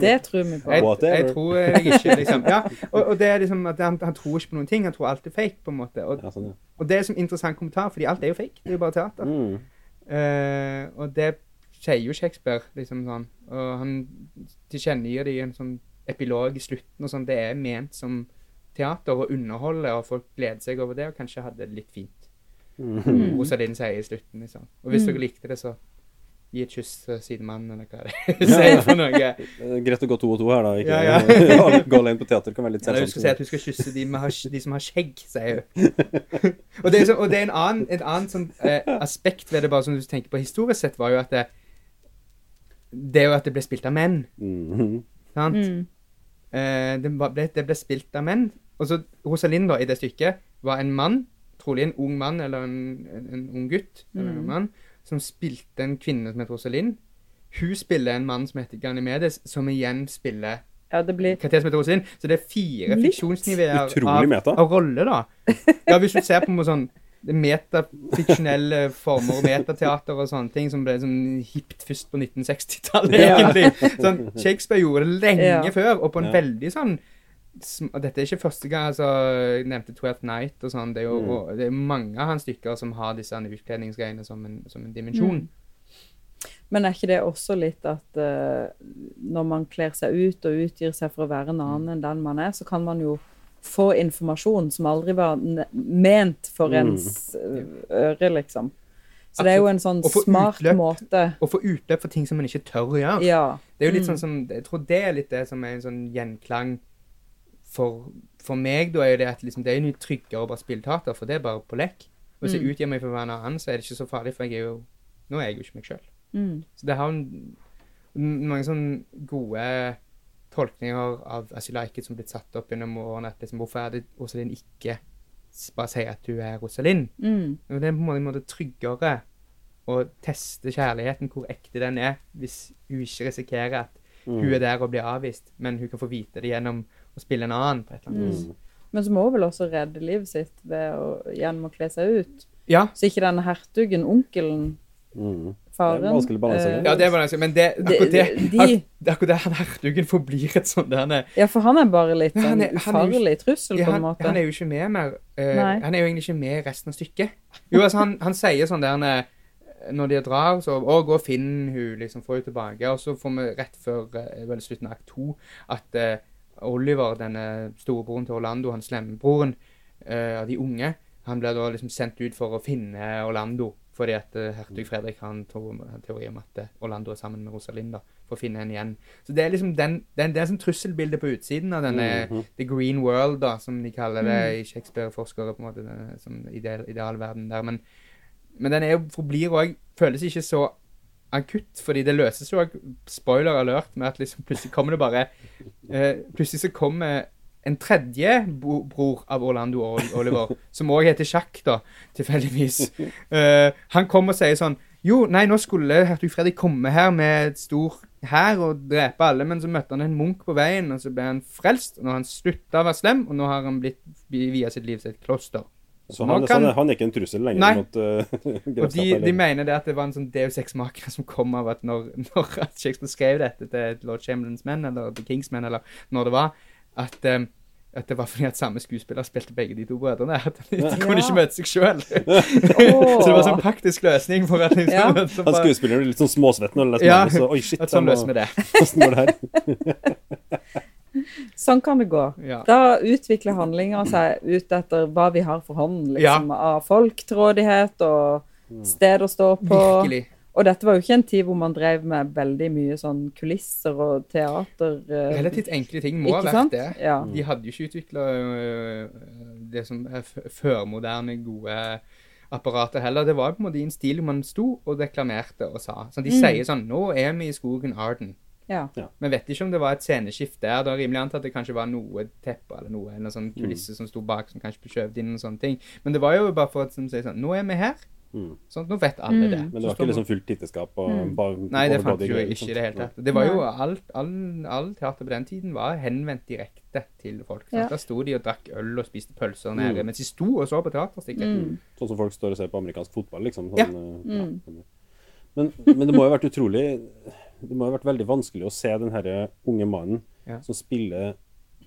Det tror vi på. jeg, jeg, jeg tror jeg ikke, liksom. Ja, og, og det er liksom at han, han tror ikke på noen ting. Han tror alt er fake, på en måte. Og, Ja, sånn, ja. og det er som interessant kommentar, fordi alt er jo fake. Det er jo bare teater. Mm. Uh, og det sier jo Shakespeare, liksom sånn. Og han tilkjennegir det i en sånn epilog i slutten og sånn. Det er ment som teater og underholde, og folk gleder seg over det, og kanskje hadde det litt fint. Mm. Rosalind sier i slutten, liksom. Og hvis Mm. dere likte det, så gi et kyss til sidemannen, eller hva det sier for noe. Greit å gå to og to her, da. Ikke Ja, ja. gå alene på teater kan være litt selvsagt. hun skal si at hun skal kysse de, med, har- de som har skjegg, sier hun. og, det er så, og det er en annen, et annet sånn, eh, aspekt ved det, bare som du tenker på historisk sett, var jo at det, det er jo at det ble spilt av menn. Mm. Sant? Mm. Eh, det, ble, det ble spilt av menn. Og så Rosalind da, i det stykket var en mann, trolig en ung mann eller en, en, en ung gutt, eller en Mm. mann, som spilte en kvinne som heter Rosalind. Hun spiller en mann som heter Ganymedes, som igjen spiller Ja, det blir Kater som heter Rosalind. Så det er fire Litt. fiksjonsnivåer av, av rolle, da. Ja, hvis du ser på noe sånn det metafiksjonelle former og metateater og sånne ting som ble sånn hipt først på 1960-tallet, Ja. egentlig. Sånn, Shakespeare gjorde det lenge Ja. før, og på en Ja. veldig sånn Dette er ikke første gang altså, jeg nevnte Twelfth Night og sånn. Det Mm. det er mange av hans stykker som har disse utkledningsgreiene som en, som en dimensjon. Mm. Men er ikke det også litt at uh, når man kler seg ut og utgir seg for å være en annen enn den man er, så kan man jo få informasjon som aldri var ment for Mm. ens eh, øre, liksom. Så det er jo en sånn smart utløp. måte Å få utløp for ting som man ikke tør å gjøre. Ja. Det er jo litt Mm. sånn som Jeg tror det er litt det som er en sånn gjenklang for, for meg, da, er det at liksom, det er jo mye tryggere å bare spille teater, for det er bare på lek. Og hvis jeg Mm. utgir meg for å være en annen, så er det ikke så farlig, for jeg er jo Nå er jeg jo ikke meg sjøl. Mm. Så det har en, mange sånne gode tolkninger av As You Like It som blitt satt opp gjennom årene. At liksom, hvorfor er det Rosalind ikke bare sier at du er Rosalind? Mm. Og Det er på en måte, en måte tryggere å teste kjærligheten, hvor ekte den er, hvis hun ikke risikerer at Mm. hun er der og blir avvist, men hun kan få vite det gjennom å spille en annen på et eller annet vis. Mm. Men så må hun vel også redde livet sitt ved å, gjennom å kle seg ut. Ja, Så ikke denne hertugen, onkelen, Mm. faren Det er en vanskelig eh, ja det er det, men det, akkurat det, de- de, akkurat det han hertugen forblir et sånt der Ja, for han er bare litt en sånn han ufarlig trussel, Ja, på en måte. han er jo ikke med mer. Uh, han er jo egentlig ikke med resten av stykket. Jo, altså, han, han sier sånn der Når de drar, så Å, gå og finn hun, liksom, få henne tilbake. Og så får vi rett før eh, vel slutten av akt to at eh, Oliver, denne storebroren til Orlando, han slemmebroren eh, av de unge, han blir da liksom sendt ut for å finne Orlando. Fordi at eh, hertug Fredrik har en teori om at eh, Orlando er sammen med Rosalinda for å finne henne igjen. Så det er liksom den, den, det er sånn trusselbilde på utsiden av denne Mhm. The Green World, da, som de kaller det Mm. i Shakespeare-forskere, på en måte, denne, som ideal, idealverden der. Men, men den er jo, forblir òg Føles ikke så akutt, fordi det løses jo spoiler alert, med at liksom plutselig kommer det bare eh, Plutselig så kommer en tredje bror av Orlando og Oliver, som òg heter Sjakk, da, tilfeldigvis. Eh, han kommer og sier sånn Jo, nei, nå skulle hertug Fredrik komme her med et stor hær og drepe alle, men så møtte han en munk på veien, og så ble han frelst. Og nå har han slutta å være slem, og nå har han blitt via sitt liv til et kloster. Så han, kan- så han, han er ikke en trussel lenger Nei. mot uh, Og de, de mener det at det var en sånn Deus Ex-maker som kom av at når, når at Shakespeare skrev dette til Lord Chamberlains menn, eller The Kings menn, eller når det var, at, um, at det var fordi at samme skuespiller spilte begge de to brødrene. At de kunne ikke møte seg sjøl. Så det var sånn praktisk løsning for at liksom, Ja. så Han bare- skuespilleren blir litt sånn småsvetten og leser Ja, manus, og oi, shit. at sånn løser vi det. Hvordan går det her? Sånn kan det gå. Ja. Da utvikler handlinga seg ut etter hva vi har for hånden, liksom, av folk til rådighet og sted å stå på. Virkelig. Og dette var jo ikke en tid hvor man drev med veldig mye sånn kulisser og teater. eh, Relativt enkle ting må ha vært sant? det. Ja. De hadde jo ikke utvikla det som er førmoderne, gode apparater heller. Det var på en måte i en stil hvor man sto og deklamerte og sa. Så de Mm. sier sånn Nå er vi i skogen Arden. Ja. Vi vet ikke om det var et sceneskift der. Det er rimelig antatt at det kanskje var noe teppe eller noe, eller sånn kulisse som sto bak som kanskje ble skjøvet inn og sånne ting. Men det var jo bare for å si sånn Nå er vi her. Mm. Sånn, nå vet alle Mm. det. Men det var ikke liksom fullt titteskap Mm. Nei, det fant jo ikke i det hele tatt. Det var jo alt, all, all teater på den tiden var henvendt direkte til folk. Ja. Da sto de og drakk øl og spiste pølser nede, Mm. mens de sto og så på teaterstykket. Mm. Sånn som folk står og ser på amerikansk fotball, liksom. Sånn, Ja. eh, ja, Mm. sånn. Men, men det må jo ha vært utrolig Det må ha vært veldig vanskelig å se den herre unge mannen Ja. som spiller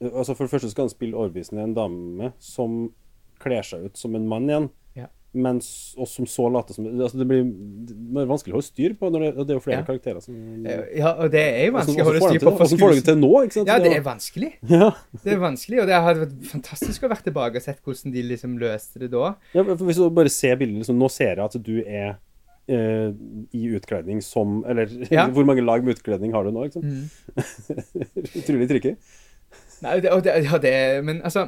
Altså For det første skal han spille overbevisende en dame som kler seg ut som en mann igjen, Ja. men, og som så later som altså Det blir det er vanskelig å holde styr på, når det, og det er jo flere Ja. karakterer som Eh, Ja, og det er jo vanskelig å holde styr på Hvordan får du det til nå? ikke sant? Ja, det er vanskelig. ja. Det er vanskelig, og det hadde vært fantastisk å være tilbake og sett hvordan de liksom løste det da. Ja, for Hvis du bare ser bildet liksom, Nå ser jeg at du er eh, i utkledning som Eller Ja. hvor mange lag med utkledning har du nå? Liksom? Mm. Utrolig tricky. Nei, det, og det, ja, det Men altså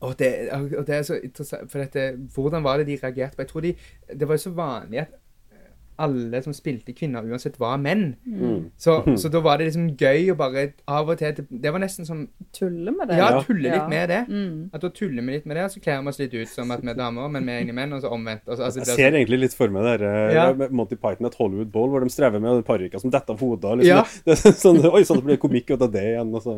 og det, og det er så interessant, for dette, Hvordan var det de reagerte på? Jeg tror de, Det var jo så vanlig at alle som spilte kvinner, uansett var menn. Mm. Så, så da var det liksom gøy å bare av og til Det, det var nesten som Tulle med det. Ja, Ja. tulle litt med det. Mm. At da tuller vi litt med det, og så kler vi oss litt ut som at vi er damer, men vi er egentlig menn, og så omvendt. Altså, altså, Jeg er ser egentlig litt for meg det der, Ja. eh, med Monty Python et Hollywood Bowl, hvor de strever med parykker som detter av hodet. og Liksom, Ja. det det, sånn, Oi, sånn det blir komikk ut av det igjen. Og så.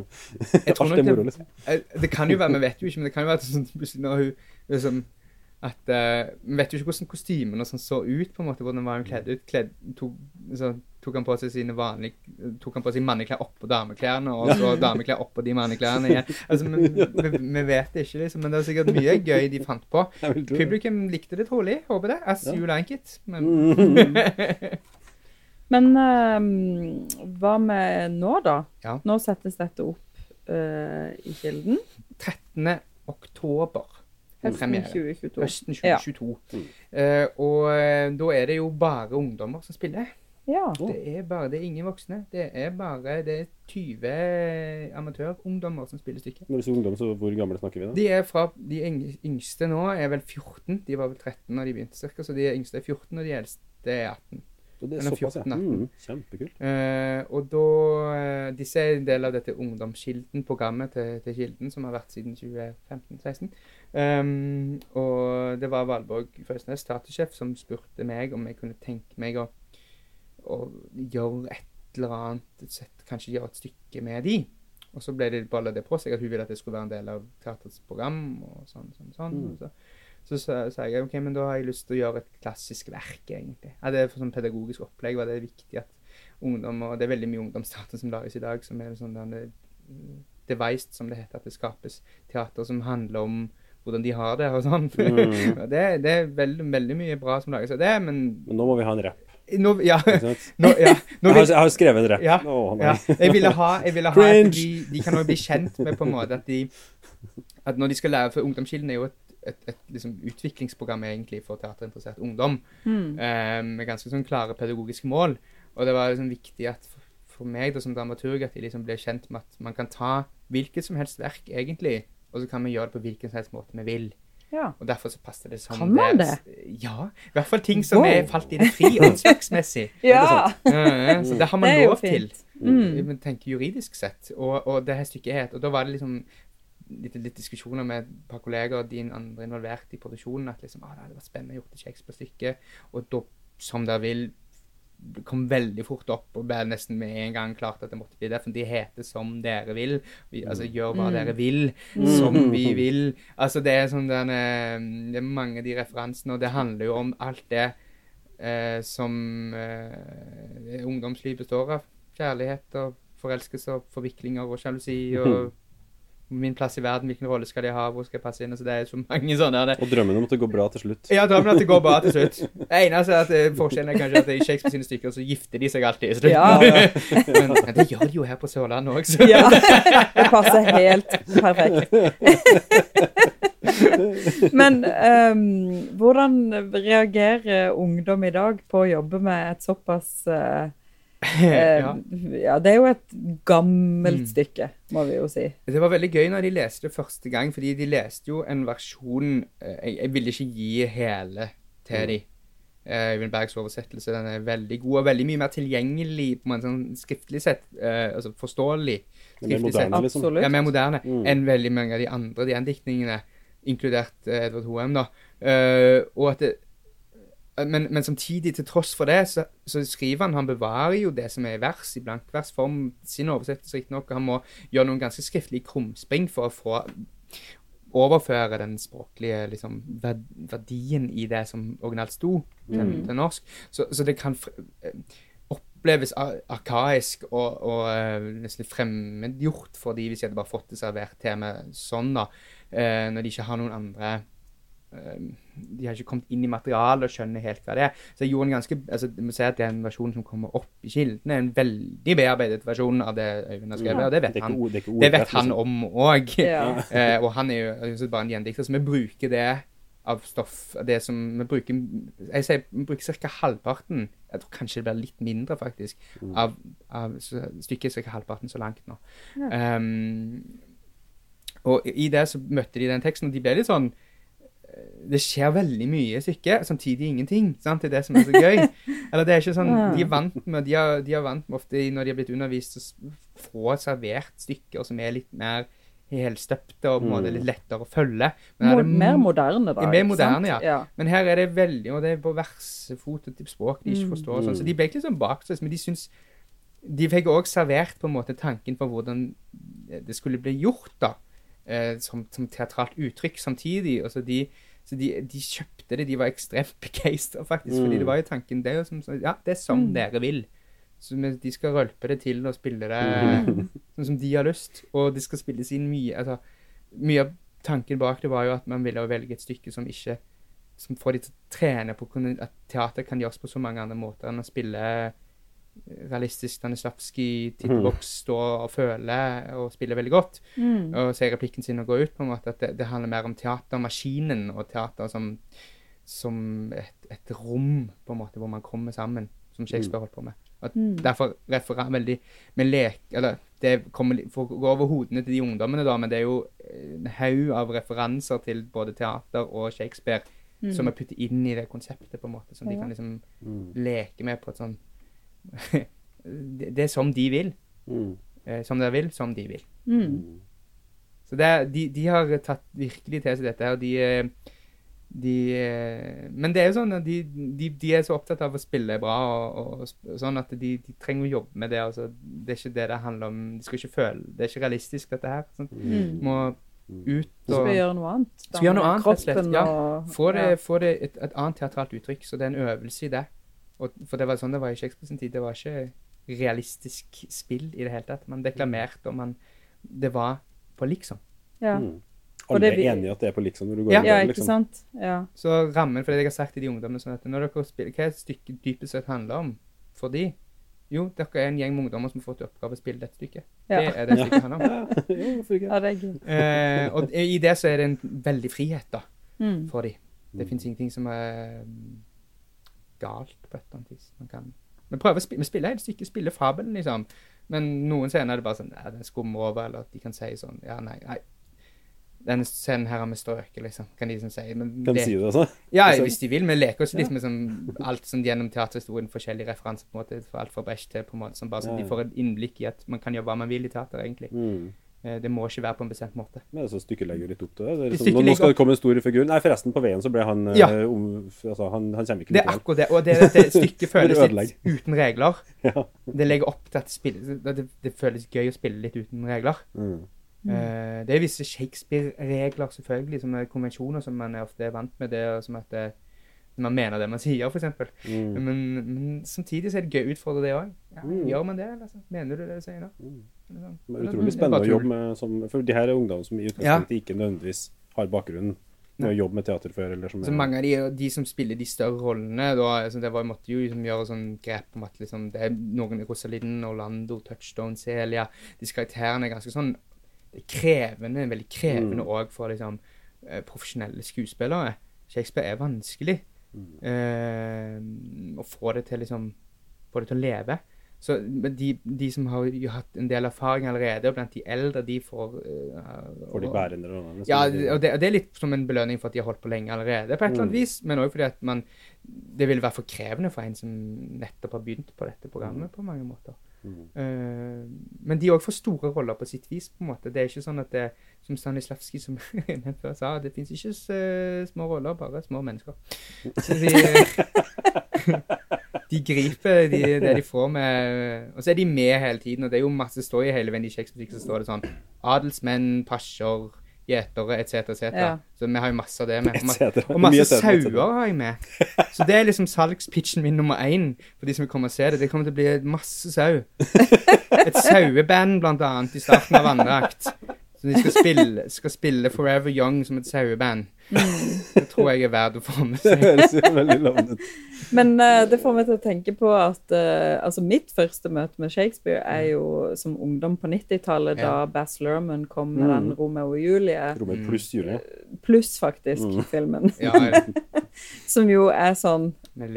Jeg tror Alt er moro, liksom. Eh, det kan jo være, vi vet jo ikke, men det kan jo være at sånn, plutselig når hun liksom at Vi vet jo ikke hvordan kostymene sånn så ut, på en måte, hvordan var hun kledd ut. Kledd, tok, så tok han på seg sine vanlige Tok han på seg manneklær oppå dameklærne, og så dameklær oppå de manneklærne igjen. Altså, vi, vet det ikke, liksom, men det er sikkert mye gøy de fant på. Publikum likte det trolig, håper det. As Ja. you like it. Men. Men uh, hva med nå, da? Ja. Nå settes dette opp uh, i Kilden. 13. oktober. Høsten Premiere. 2022. Høsten 2022. Ja. Uh, og da er det jo bare ungdommer som spiller. Ja. Det er bare, det er ingen voksne. Det er bare det er 20 amatørungdommer som spiller stykket. Når du sier ungdom, så hvor gamle snakker vi da? De er fra, de yngste nå er vel 14. De var vel 13 da de begynte cirka, så de yngste er 14, og de eldste er 18. Så det er Eller såpass, ja. 14, 18. Mm, kjempekult. Eh, og da eh, Disse er en del av dette Ungdomskilden-programmet til, til Kilden, som har vært siden 2015-16. Um, og det var Valborg Føsnes, teatersjef, som spurte meg om jeg kunne tenke meg å, å gjøre et eller annet, et sett, kanskje gjøre et stykke med de. Og så ble det balla det på seg at hun ville at det skulle være en del av teaterets program. og sånn, sånn, sånn. Mm. Så så sa jeg ok, men da har jeg lyst til å gjøre et klassisk verk, egentlig. Ja, det er for sånn pedagogisk opplegg var det viktig at ungdom, og det er veldig mye ungdomsteater som lages i dag, som er sånn devised, som det heter, at det skapes teater som handler om hvordan de har det og sånn. Mm. Det, det er veldig, veldig mye bra som lages av det, men Men nå må vi ha en rapp. nå, ja, nå, ja, nå Jeg har, vil, jeg har skrevet en rapp. Ja, oh, ja, jeg ville ha, jeg ville ha at de, de kan også bli kjent med på en måte at de at når de skal lære, for Ungdomskilden er jo et, et, et liksom utviklingsprogram egentlig for teaterinteressert ungdom, Mm. eh, med ganske sånn klare pedagogiske mål. Og det var liksom viktig at for, for meg da som dramaturg at de liksom ble kjent med at man kan ta hvilket som helst verk egentlig, og så kan vi gjøre det på hvilken som helst måte vi vil. ja. Og derfor så passer det som Kan man det? Ja. I hvert fall ting som Wow. er falt i det fri åndsverksmessig. Ja! Ja, så det har man Det er lov til. Mm. Tenker juridisk sett. Og, og det her stykket het Og da var det liksom litt, litt diskusjoner med et par kolleger og de andre involvert i produksjonen. At liksom, ah, det hadde vært spennende å gjort et Shakespeare-stykke. Og da som dere vil kom veldig fort opp og ble nesten med en gang klart at det måtte bli det. For de heter 'Som dere vil'. Vi, altså gjør hva Mm. dere vil, som vi vil. Altså det er sånn den, eh, Det er mange av de referansene, og det handler jo om alt det eh, som eh, ungdomsliv består av. Kjærlighet og forelskelse og forviklinger og sjalusi og min plass i verden, hvilken rolle skal jeg ha, hvor skal jeg passe inn? Altså det er så mange sånne Det... Og drømmen om at det går bra til slutt. ja, drømmen om at det går bra til slutt. Det eneste er at eh, forskjellen er kanskje at i Shakespeare sine stykker så gifter de seg alltid i slutten. Ja. men, men det gjør de jo her på Sørlandet òg, så Ja, det passer helt perfekt. Men um, hvordan reagerer ungdom i dag på å jobbe med et såpass eh, ja. Ja, det er jo et gammelt Mm. stykke, må vi jo si. Det var veldig gøy når de leste det første gang, fordi de leste jo en versjon eh, Jeg, jeg ville ikke gi hele til de. Eh, Øyvind Bergs oversettelse den er veldig god og veldig mye mer tilgjengelig på en sånn skriftlig sett. eh, altså forståelig. Skriftlig sett. moderne, liksom. Ja, mer moderne Mm. enn veldig mange av de andre gjendiktningene, inkludert eh, Edvard Hoem, da. Uh, og at det, eh, men, men samtidig, til tross for det, så, så skriver han Han bevarer jo det som er i vers, i blankversform, sin oversettelse riktignok. Han må gjøre noen ganske skriftlige krumspring for å få overføre den språklige liksom, verdien i det som originalt sto til, Mm. til norsk. Så, så det kan eh, oppleves ar arkaisk og, og eh, nesten fremmedgjort for de hvis de hadde bare fått det servert til meg sånn, da. Eh, når de ikke har noen andre eh, De har ikke kommet inn i materialet og skjønner helt hva det er. Så jeg gjorde en ganske altså, du må si at Den versjonen som kommer opp i kildene, er en veldig bearbeidet versjon av det Øyvind har skrevet. Ja. og det Det vet det han. ord- det er Det vet han liksom. om òg. Ja. Eh, og han er jo altså, bare en gjendikter, så vi bruker det av stoff det som vi bruker Jeg sier vi bruker ca. halvparten. Jeg tror kanskje det blir litt mindre, faktisk. Mm. Av, av så, stykket er ca. halvparten så langt nå. Ja. Um, og i det så møtte de den teksten, og de ble litt sånn Det skjer veldig mye i stykket, samtidig ingenting. sant? Det er det som er så gøy. Eller det er ikke sånn, De er vant med, de er, de er vant med ofte når de har blitt undervist, å få servert stykker som er litt mer helstøpte og på en måte Mm. litt lettere å følge. Men er det mer moderne, da. er mer moderne, ja. ja. men her er det veldig Og det er på versefot og språk de ikke Mm. forstår. og Sånn, så Mm. de ble ikke sånn bakstøs, men de syns De fikk òg servert på en måte tanken for hvordan det skulle bli gjort, da. Eh, som, som teatralt uttrykk samtidig. Og så de, så de, de kjøpte det. De var ekstremt begeistra, faktisk. Fordi Mm. det var jo tanken Det er jo som, ja, det er som Mm. dere vil. Så de skal rølpe det til og spille det Mm. sånn som de har lyst. Og det skal spilles inn mye altså, Mye av tanken bak det var jo at man ville velge et stykke som ikke Som får de til å trene på at teater kan gjøres på så mange andre måter enn å spille realistisk Stanislavskij, tittelboks, stå og føle og spille veldig godt. Mm. Og si replikken sin og gå ut, på en måte. At det, det handler mer om teatermaskinen og teater som, som et, et rom, på en måte, hvor man kommer sammen, som Shakespeare holdt på med. At Mm. Derfor refererer veldig med lek Eller det kommer for får gå over hodene til de ungdommene, da, men det er jo en haug av referanser til både teater og Shakespeare Mm. som er puttet inn i det konseptet, på en måte, som de kan liksom Mm. leke med på et sånn det, er som de vil. Mm. Eh, som dere vil, som de vil. Mm. Så det, er- de, de har tatt virkelig til seg dette her. De, eh, de eh, Men det er jo sånn at de, de, de er så opptatt av å spille bra og, og, og sånn at de, de trenger å jobbe med det. Altså. Det er ikke det det handler om. De skal ikke føle Det er ikke realistisk, dette her. Sånn. Mm. Må ut og vi gjøre noe annet? da, Skal gjøre noe annet, rett og slett, ja. få det, ja. få det et, et annet teatralt uttrykk. Så det er en øvelse i det. Og, for det var sånn det var i Shakespeare sin tid. Det var ikke realistisk spill i det hele tatt. Man deklamerte, og man Det var på liksom. Ja. Mm. Alle er enige i at det er på liksom når du går Ja. inn ja, ikke liksom. sant? Ja. Så rammen for det jeg har sagt til de ungdommene sånn at når dere spiller, Hva er stykket dypest sett handler om for de? Jo, dere er en gjeng med ungdommer som har fått i oppgave å spille dette stykket. Ja. Det er det stykket handler om. Ja, det er gøy. Eh, og i det så er det en veldig frihet da, Mm. for de. Det Mm. finnes ingenting som er galt på et eller annet vis. Man kan Vi prøver å spille, vi spiller hele stykket, spiller fabelen, liksom. Men noen scener er det bare sånn Nei, Den skummer over, eller at de kan si sånn Ja, nei, nei. Denne scenen her har vi strøket, liksom. Kan de sånn si. Men Kan det- si det, altså? Ja, Altså- hvis de vil. Vi leker oss litt Ja. med sånn, alt sånn gjennom teaterhistorien, forskjellige referanser, på en måte, For alt fra Brecht til på en måte, sånn, bare sånn, Ja, de får et innblikk i at man kan gjøre hva man vil i teater, egentlig. Mm. Eh, Det må ikke være på en bestemt måte. Men så stykket legger litt opp til det. det liksom, nå, nå skal det komme en stor figur. Nei, forresten, på veien så ble han eh, Ja. um, altså, han, han kommer ikke Det er akkurat det. Og det, det stykket føles litt uten regler. Ja. Det legger opp til at det, det, det føles gøy å spille litt uten regler. Mm. Uh, det er visse Shakespeare-regler, selvfølgelig, som er konvensjoner som man er ofte er vant med. det, og som at man mener det man sier, f.eks. Mm. Men, men samtidig så er det gøy å utfordre det òg. Ja, Mm. Gjør man det, eller? Mener du det du sier nå? Mm. Det er utrolig er spennende å jobbe med som, For de her er ungdom som i utgangspunktet ikke nødvendigvis har bakgrunn med å jobbe med teater før. Eller som Så mange av de, de som spiller de større rollene, da, altså det var, måtte jo liksom gjøre sånn grep om at liksom, det er noen Rosalind, Orlando, Touchstone, Celia Disse karakterene er ganske sånn er krevende, veldig krevende Mm. for liksom, eh, profesjonelle skuespillere. Shakespeare er vanskelig. Mm. eh, å få det til liksom Få det til å leve. Så de, de som har jo hatt en del erfaring allerede, og blant de eldre, de får uh, Får de bærende rollene. ja, og det, og det er litt som en belønning for at de har holdt på lenge allerede, på et eller annet Mm. vis. Men òg fordi at man Det vil være for krevende for en som nettopp har begynt på dette programmet, på mange måter. Mm. Uh, men de òg får store roller på sitt vis, på en måte. Det er ikke sånn at det som Stanislavskij som før sa, det fins ikke s- små roller, bare små mennesker. Så de, de griper de, det de får med Og så er de med hele tiden, og det er jo masse står i hele veien i Shakespeare, så står det sånn Adelsmenn, pasjer, gjetere etc., etc. Ja. Så vi har jo masse av det med. Og masse, og masse sauer har jeg med. Så det er liksom salgspitchen min nummer én for de som vil komme og se det. Det kommer til å bli masse sau. Et saueband, blant annet, i starten av andre akt. Så de skal spille, skal spille Forever Young som et saueband. Det tror jeg er verdt å få med Det seg. høres jo veldig lovende ut. Men uh, det får meg til å tenke på at uh, altså mitt første møte med Shakespeare er jo som ungdom på 90-tallet, da Ja. Bass Lerman kom med Mm. den Romeo og Julie, Romeo pluss Julie. pluss faktisk Mm. filmen, Ja, som jo er sånn.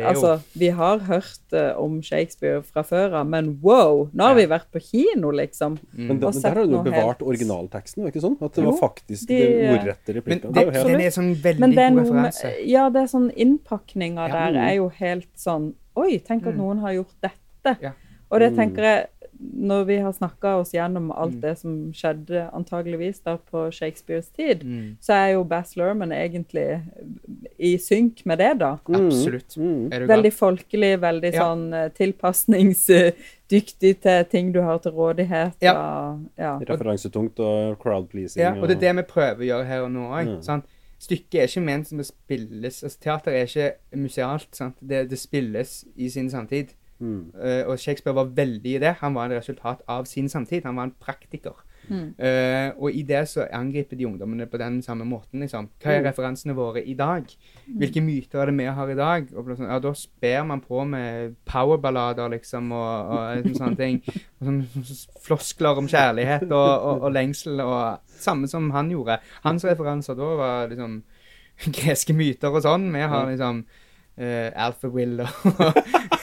Altså, vi har hørt uh, om Shakespeare fra før av, men wow! Nå har Ja. vi vært på kino, liksom. Mm. Men, da- men der har du jo bevart helt- originalteksten, var det ikke sånn? At det Jo, var faktisk de- de ordrette Men replikkene. det, Det den er sånn veldig god referanse. ja, det er sånn innpakninga Ja. der er jo helt sånn Oi, tenk at Mm. noen har gjort dette. Ja. Og det Mm. tenker jeg Når vi har snakka oss gjennom alt Mm. det som skjedde antageligvis da på Shakespeares tid, Mm. så er jo Bass Lerman egentlig i synk med det, da. Mm. Absolutt. Mm. Veldig folkelig, veldig Ja. sånn eh, tilpasningsdyktig til ting du har til rådighet. Ja. og- ja. Referansetungt og crowd pleasing. Ja, og det er det vi prøver å gjøre her og nå òg. Stykket er ikke ment som å spilles altså Teater er ikke musealt. Det, det spilles i sin samtid. Mm. Uh, og Shakespeare var veldig i det. Han var et resultat av sin samtid. Han var en praktiker. Mm. Uh, og i det så angriper de ungdommene på den samme måten. liksom. Hva er Mm. referansene våre i dag? Hvilke myter er det vi har i dag? Og sånn, ja, Da sper man på med powerballader, liksom, og, og og sånne ting. Og sånn floskler om kjærlighet og, og, og lengsel, og samme som han gjorde. Hans referanser da var liksom greske myter og sånn. Vi har liksom uh, Alpha Will og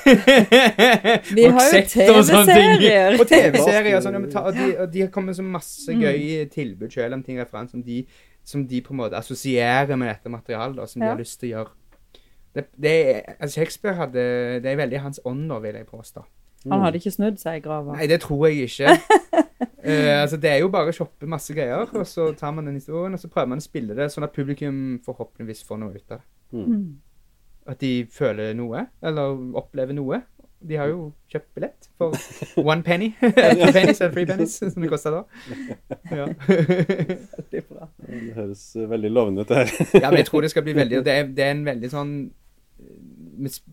Vi har jo. TV-serier. Og TV-serier. og Sånn, ja, og, de, og de har kommet så masse Mm. gøye tilbud selv om ting referanser som de, som de på en måte assosierer med dette materialet, da, som de har lyst til å gjøre. Det, det altså Shakespeare hadde Det er veldig hans ånd, nå, vil jeg påstå. Han hadde ikke snudd seg i grava. Nei, det tror jeg ikke. uh, altså, det er jo bare å shoppe masse greier, og så tar man den historien, og så prøver man å spille det sånn at publikum forhåpentligvis får noe ut av det. Mm. At de føler noe, eller opplever noe. De har jo kjøpt billett for one penny. Two pennies eller three pennies, som det koster da. Ja. Veldig bra. Det høres eh, veldig lovende ut, det her. ja, men jeg tror det skal bli veldig Det er, det er en veldig sånn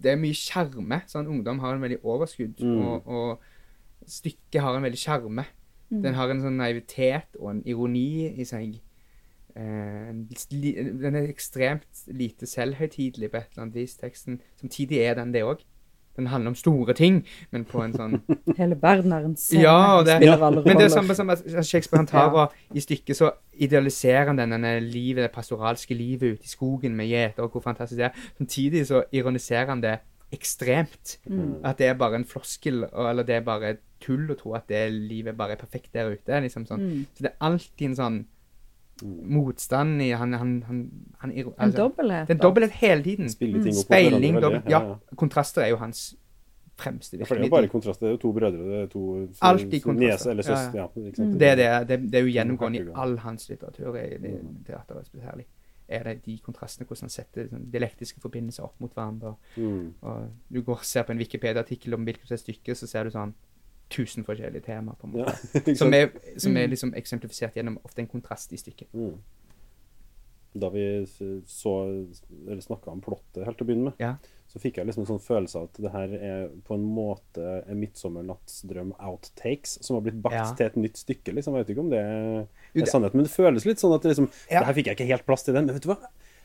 Det er mye sjarme. Sånn ungdom har en veldig overskudd, Mm. og, og stykket har en veldig sjarme. Mm. Den har en sånn naivitet og en ironi i seg. Eh, den er ekstremt lite selvhøytidelig på et eller annet vis, teksten. Samtidig er den det òg. Den handler om store ting, men på en sånn Hele verden er en scene. Ja, det- ja. Men det er samme som Shakespeare han tar og i stykket så idealiserer han den, denne livet, det pastoralske livet ute i skogen med gjeter, og hvor fantastisk det er. Samtidig så ironiserer han det ekstremt. Mm. At det er bare en floskel, eller det er bare tull å tro at det livet bare er perfekt der ute. liksom sånn. Mm. Så det er alltid en sånn motstand i Han, han, han, han altså, En dobbelthet. Det er en dobbelthet hele tiden. Opp Speiling, dobbelt, ja. Kontraster er jo hans fremste Ja, For det er jo bare kontraster. Det er jo to brødre, det er to Alltid kontraster. niese eller Ja, ja. Ja, ikke? Det er, det, det, det er jo gjennomgående i all hans litteratur, i det, teateret spesielt. Er det de kontrastene, hvordan han setter sånn, dialektiske forbindelser opp mot hverandre. Mm. Og du går og ser på en Wikipedia-artikkel om hvilket stykke, så ser du sånn tusen forskjellige temaer, på en Ja, måte. ikke som er, som er liksom eksemplifisert gjennom ofte en kontrast i stykket. Mm. Da vi så, eller snakka om plottet helt til å begynne med, Ja. så fikk jeg liksom en sånn følelse av at det her er på en måte en 'Midtsommernattsdrøm outtakes' som har blitt bakt Ja. til et nytt stykke. liksom. Jeg vet ikke om det er, Jo, er sannheten, sannhet, men det føles litt sånn at det liksom, Ja. det her fikk jeg ikke helt plass til den. Men vet du hva?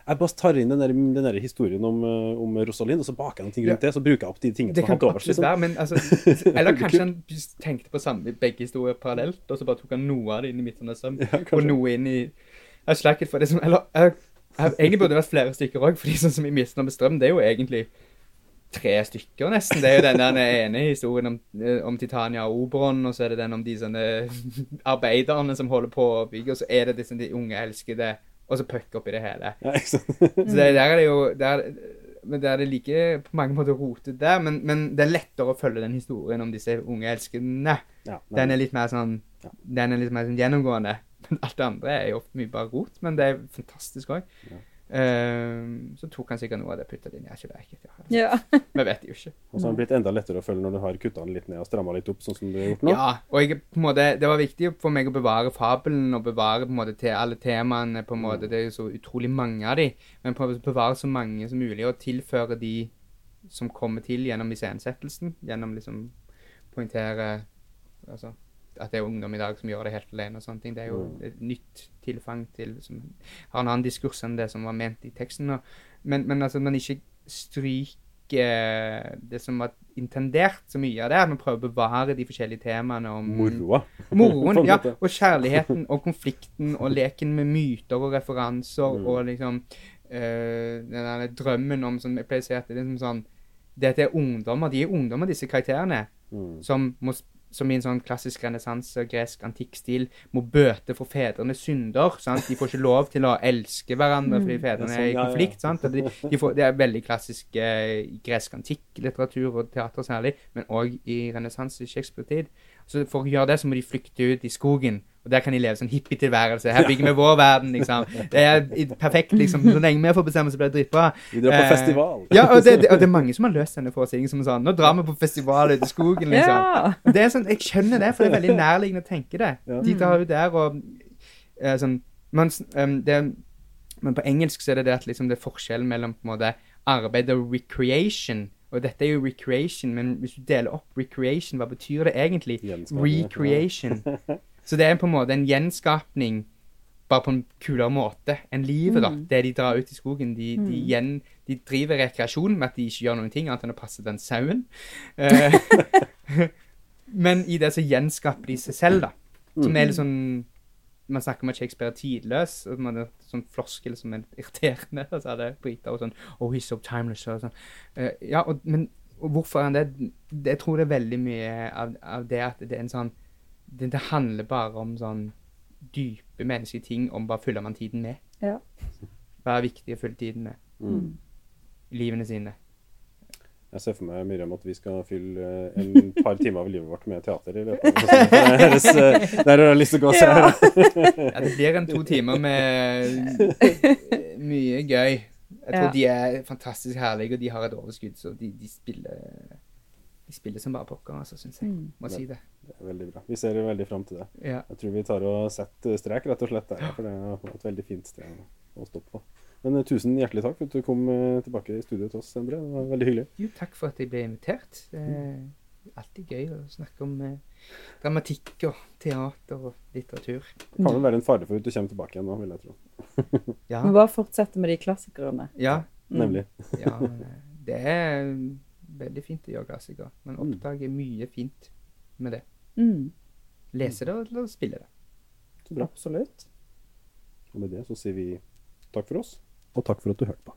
Jeg bare tar inn den der, den der historien om, eh, om Rosalind, og så baker jeg ting rundt det, så bruker jeg opp de tingene som har hatt overs. Liksom. være, men altså Eller kanskje han tenkte på samme, begge historier parallelt, og så bare tok han noe av det inn i midten av søvn, Ja, og noe inn i Jeg slakket for det som Eller jeg, jeg, egentlig burde det vært flere stykker òg, fordi sånn som i midten av strøm', det er jo egentlig tre stykker, nesten. Det er jo den der ene historien om, eh, om Titania og Oberon, og så er det den om de sånne arbeiderne som holder på å bygge, og så er det disse de unge elskede, og så puck oppi det hele. Ja, ikke sant? Så det, der er det jo der, men der er det like på mange måter rotet der, men, men det er lettere å følge den historien om disse unge elskende. Ja, Den er litt mer sånn Ja. Den er litt mer sånn gjennomgående. Men alt det andre er jo ofte mye bare rot, men det er fantastisk òg. Ja. Så tok han sikkert noe av det og putta det inn. Jeg er ikke det, Ja. Vi vet jo ikke. Og så har det blitt enda lettere å følge når du har kutta den litt ned og stramma litt opp, sånn som du har gjort nå. Ja, og jeg, på en måte, det var viktig for meg å bevare fabelen og bevare på en måte til alle temaene. på en måte, Det er jo så utrolig mange av de, men på å bevare så mange som mulig og tilføre de som kommer til gjennom iscenesettelsen. Gjennom liksom poengtere altså, at det er ungdom i dag som gjør det helt alene og sånne ting. Det er jo Mm. et nytt tilfang til som har en annen diskurs enn det som var ment i teksten. Og, men, men altså, man ikke stryker det som var intendert så mye av det. Man prøver å bevare de forskjellige temaene om Moroa. Moroen, ja. Og kjærligheten og konflikten og leken med myter og referanser Mm. og liksom øh, den der drømmen om som Jeg pleier å si at det er liksom sånn Dette er ungdommer. De er ungdommer, disse karakterene, Mm. som, må, s- som i en sånn klassisk renessanse, gresk antikkstil, må bøte for fedrenes synder. sant? De får ikke lov til å elske hverandre fordi fedrene sånn, er i ja. konflikt. sant? De, de får, det er veldig klassisk eh, gresk antikk litteratur og teater særlig, men òg i renessanse, i Shakespeare-tid. Så For å gjøre det så må de flykte ut i skogen, og der kan de leve sånn hippietilværelse. Her bygger vi vår verden, liksom. Det er perfekt, liksom. Så lenge vi får bestemme, så blir det dritbra. Vi drar på Eh, festival. Ja, og det, det, og det er mange som har løst denne forestillingen som sånn Nå drar vi på festival ute i skogen, liksom. Ja. Og Det er sånn, Jeg skjønner det, for det er veldig nærliggende å tenke det. Ja. De drar jo der og eh, sånn man, um, det, Men på engelsk så er det det at liksom det er forskjellen mellom på en måte arbeid og recreation. Og dette er jo recreation, men hvis du deler opp recreation, hva betyr det egentlig? Recreation. Så det er på en måte en gjenskapning, bare på en kulere måte enn livet, da. Mm. Det de drar ut i skogen. De, de, Mm. gjen, de driver rekreasjon med at de ikke gjør noen ting annet enn å passe den sauen. Eh, men i det så gjenskaper de seg selv, da. Som er litt sånn Man snakker om at Shakespeare er tidløs, og man er sånn floskel som er irriterende. Og så er det briter og sånn Oh, he's so timeless. Og sånn. Uh, ja, og, men og hvorfor er han det? det? Jeg tror det er veldig mye av, av det at det er en sånn det, det handler bare om sånn dype menneskelige ting, om hva fyller man tiden med. Ja. Hva er viktig å fylle tiden med Mm. livene sine. Jeg ser for meg Miriam, at vi skal fylle eh, en par timer av livet vårt med teater i løpet av høres, eh, Der har jeg lyst til å gå og se. Ja. Ja, det blir en to timer med mye gøy. Jeg tror Ja. de er fantastisk herlige, og de har et overskudd, så de, de spiller De spiller som bare pokker, altså, syns jeg. Mm. Må si det. Det er veldig bra. Vi ser veldig fram til det. Ja. Jeg tror vi tar og setter strek, rett og slett, der, for det er et veldig fint sted å stoppe på. Men eh, tusen hjertelig takk for at du kom eh, tilbake i studio til oss, Endre. Det var veldig hyggelig. Jo, takk for at jeg ble invitert. Det er alltid gøy å snakke om eh, dramatikk og teater og litteratur. Det kan vel være en fare for at du kommer tilbake igjen nå, vil jeg tro. Ja. Vi bare fortsette med de klassikerne. ja. Mm. Nemlig. ja eh, det er veldig fint å gjøre klassikere, men oppdager mye fint med det. Mm. Lese det eller spille det. Så bra. Absolutt. Og med det så sier vi takk for oss, og takk for at du hørte på.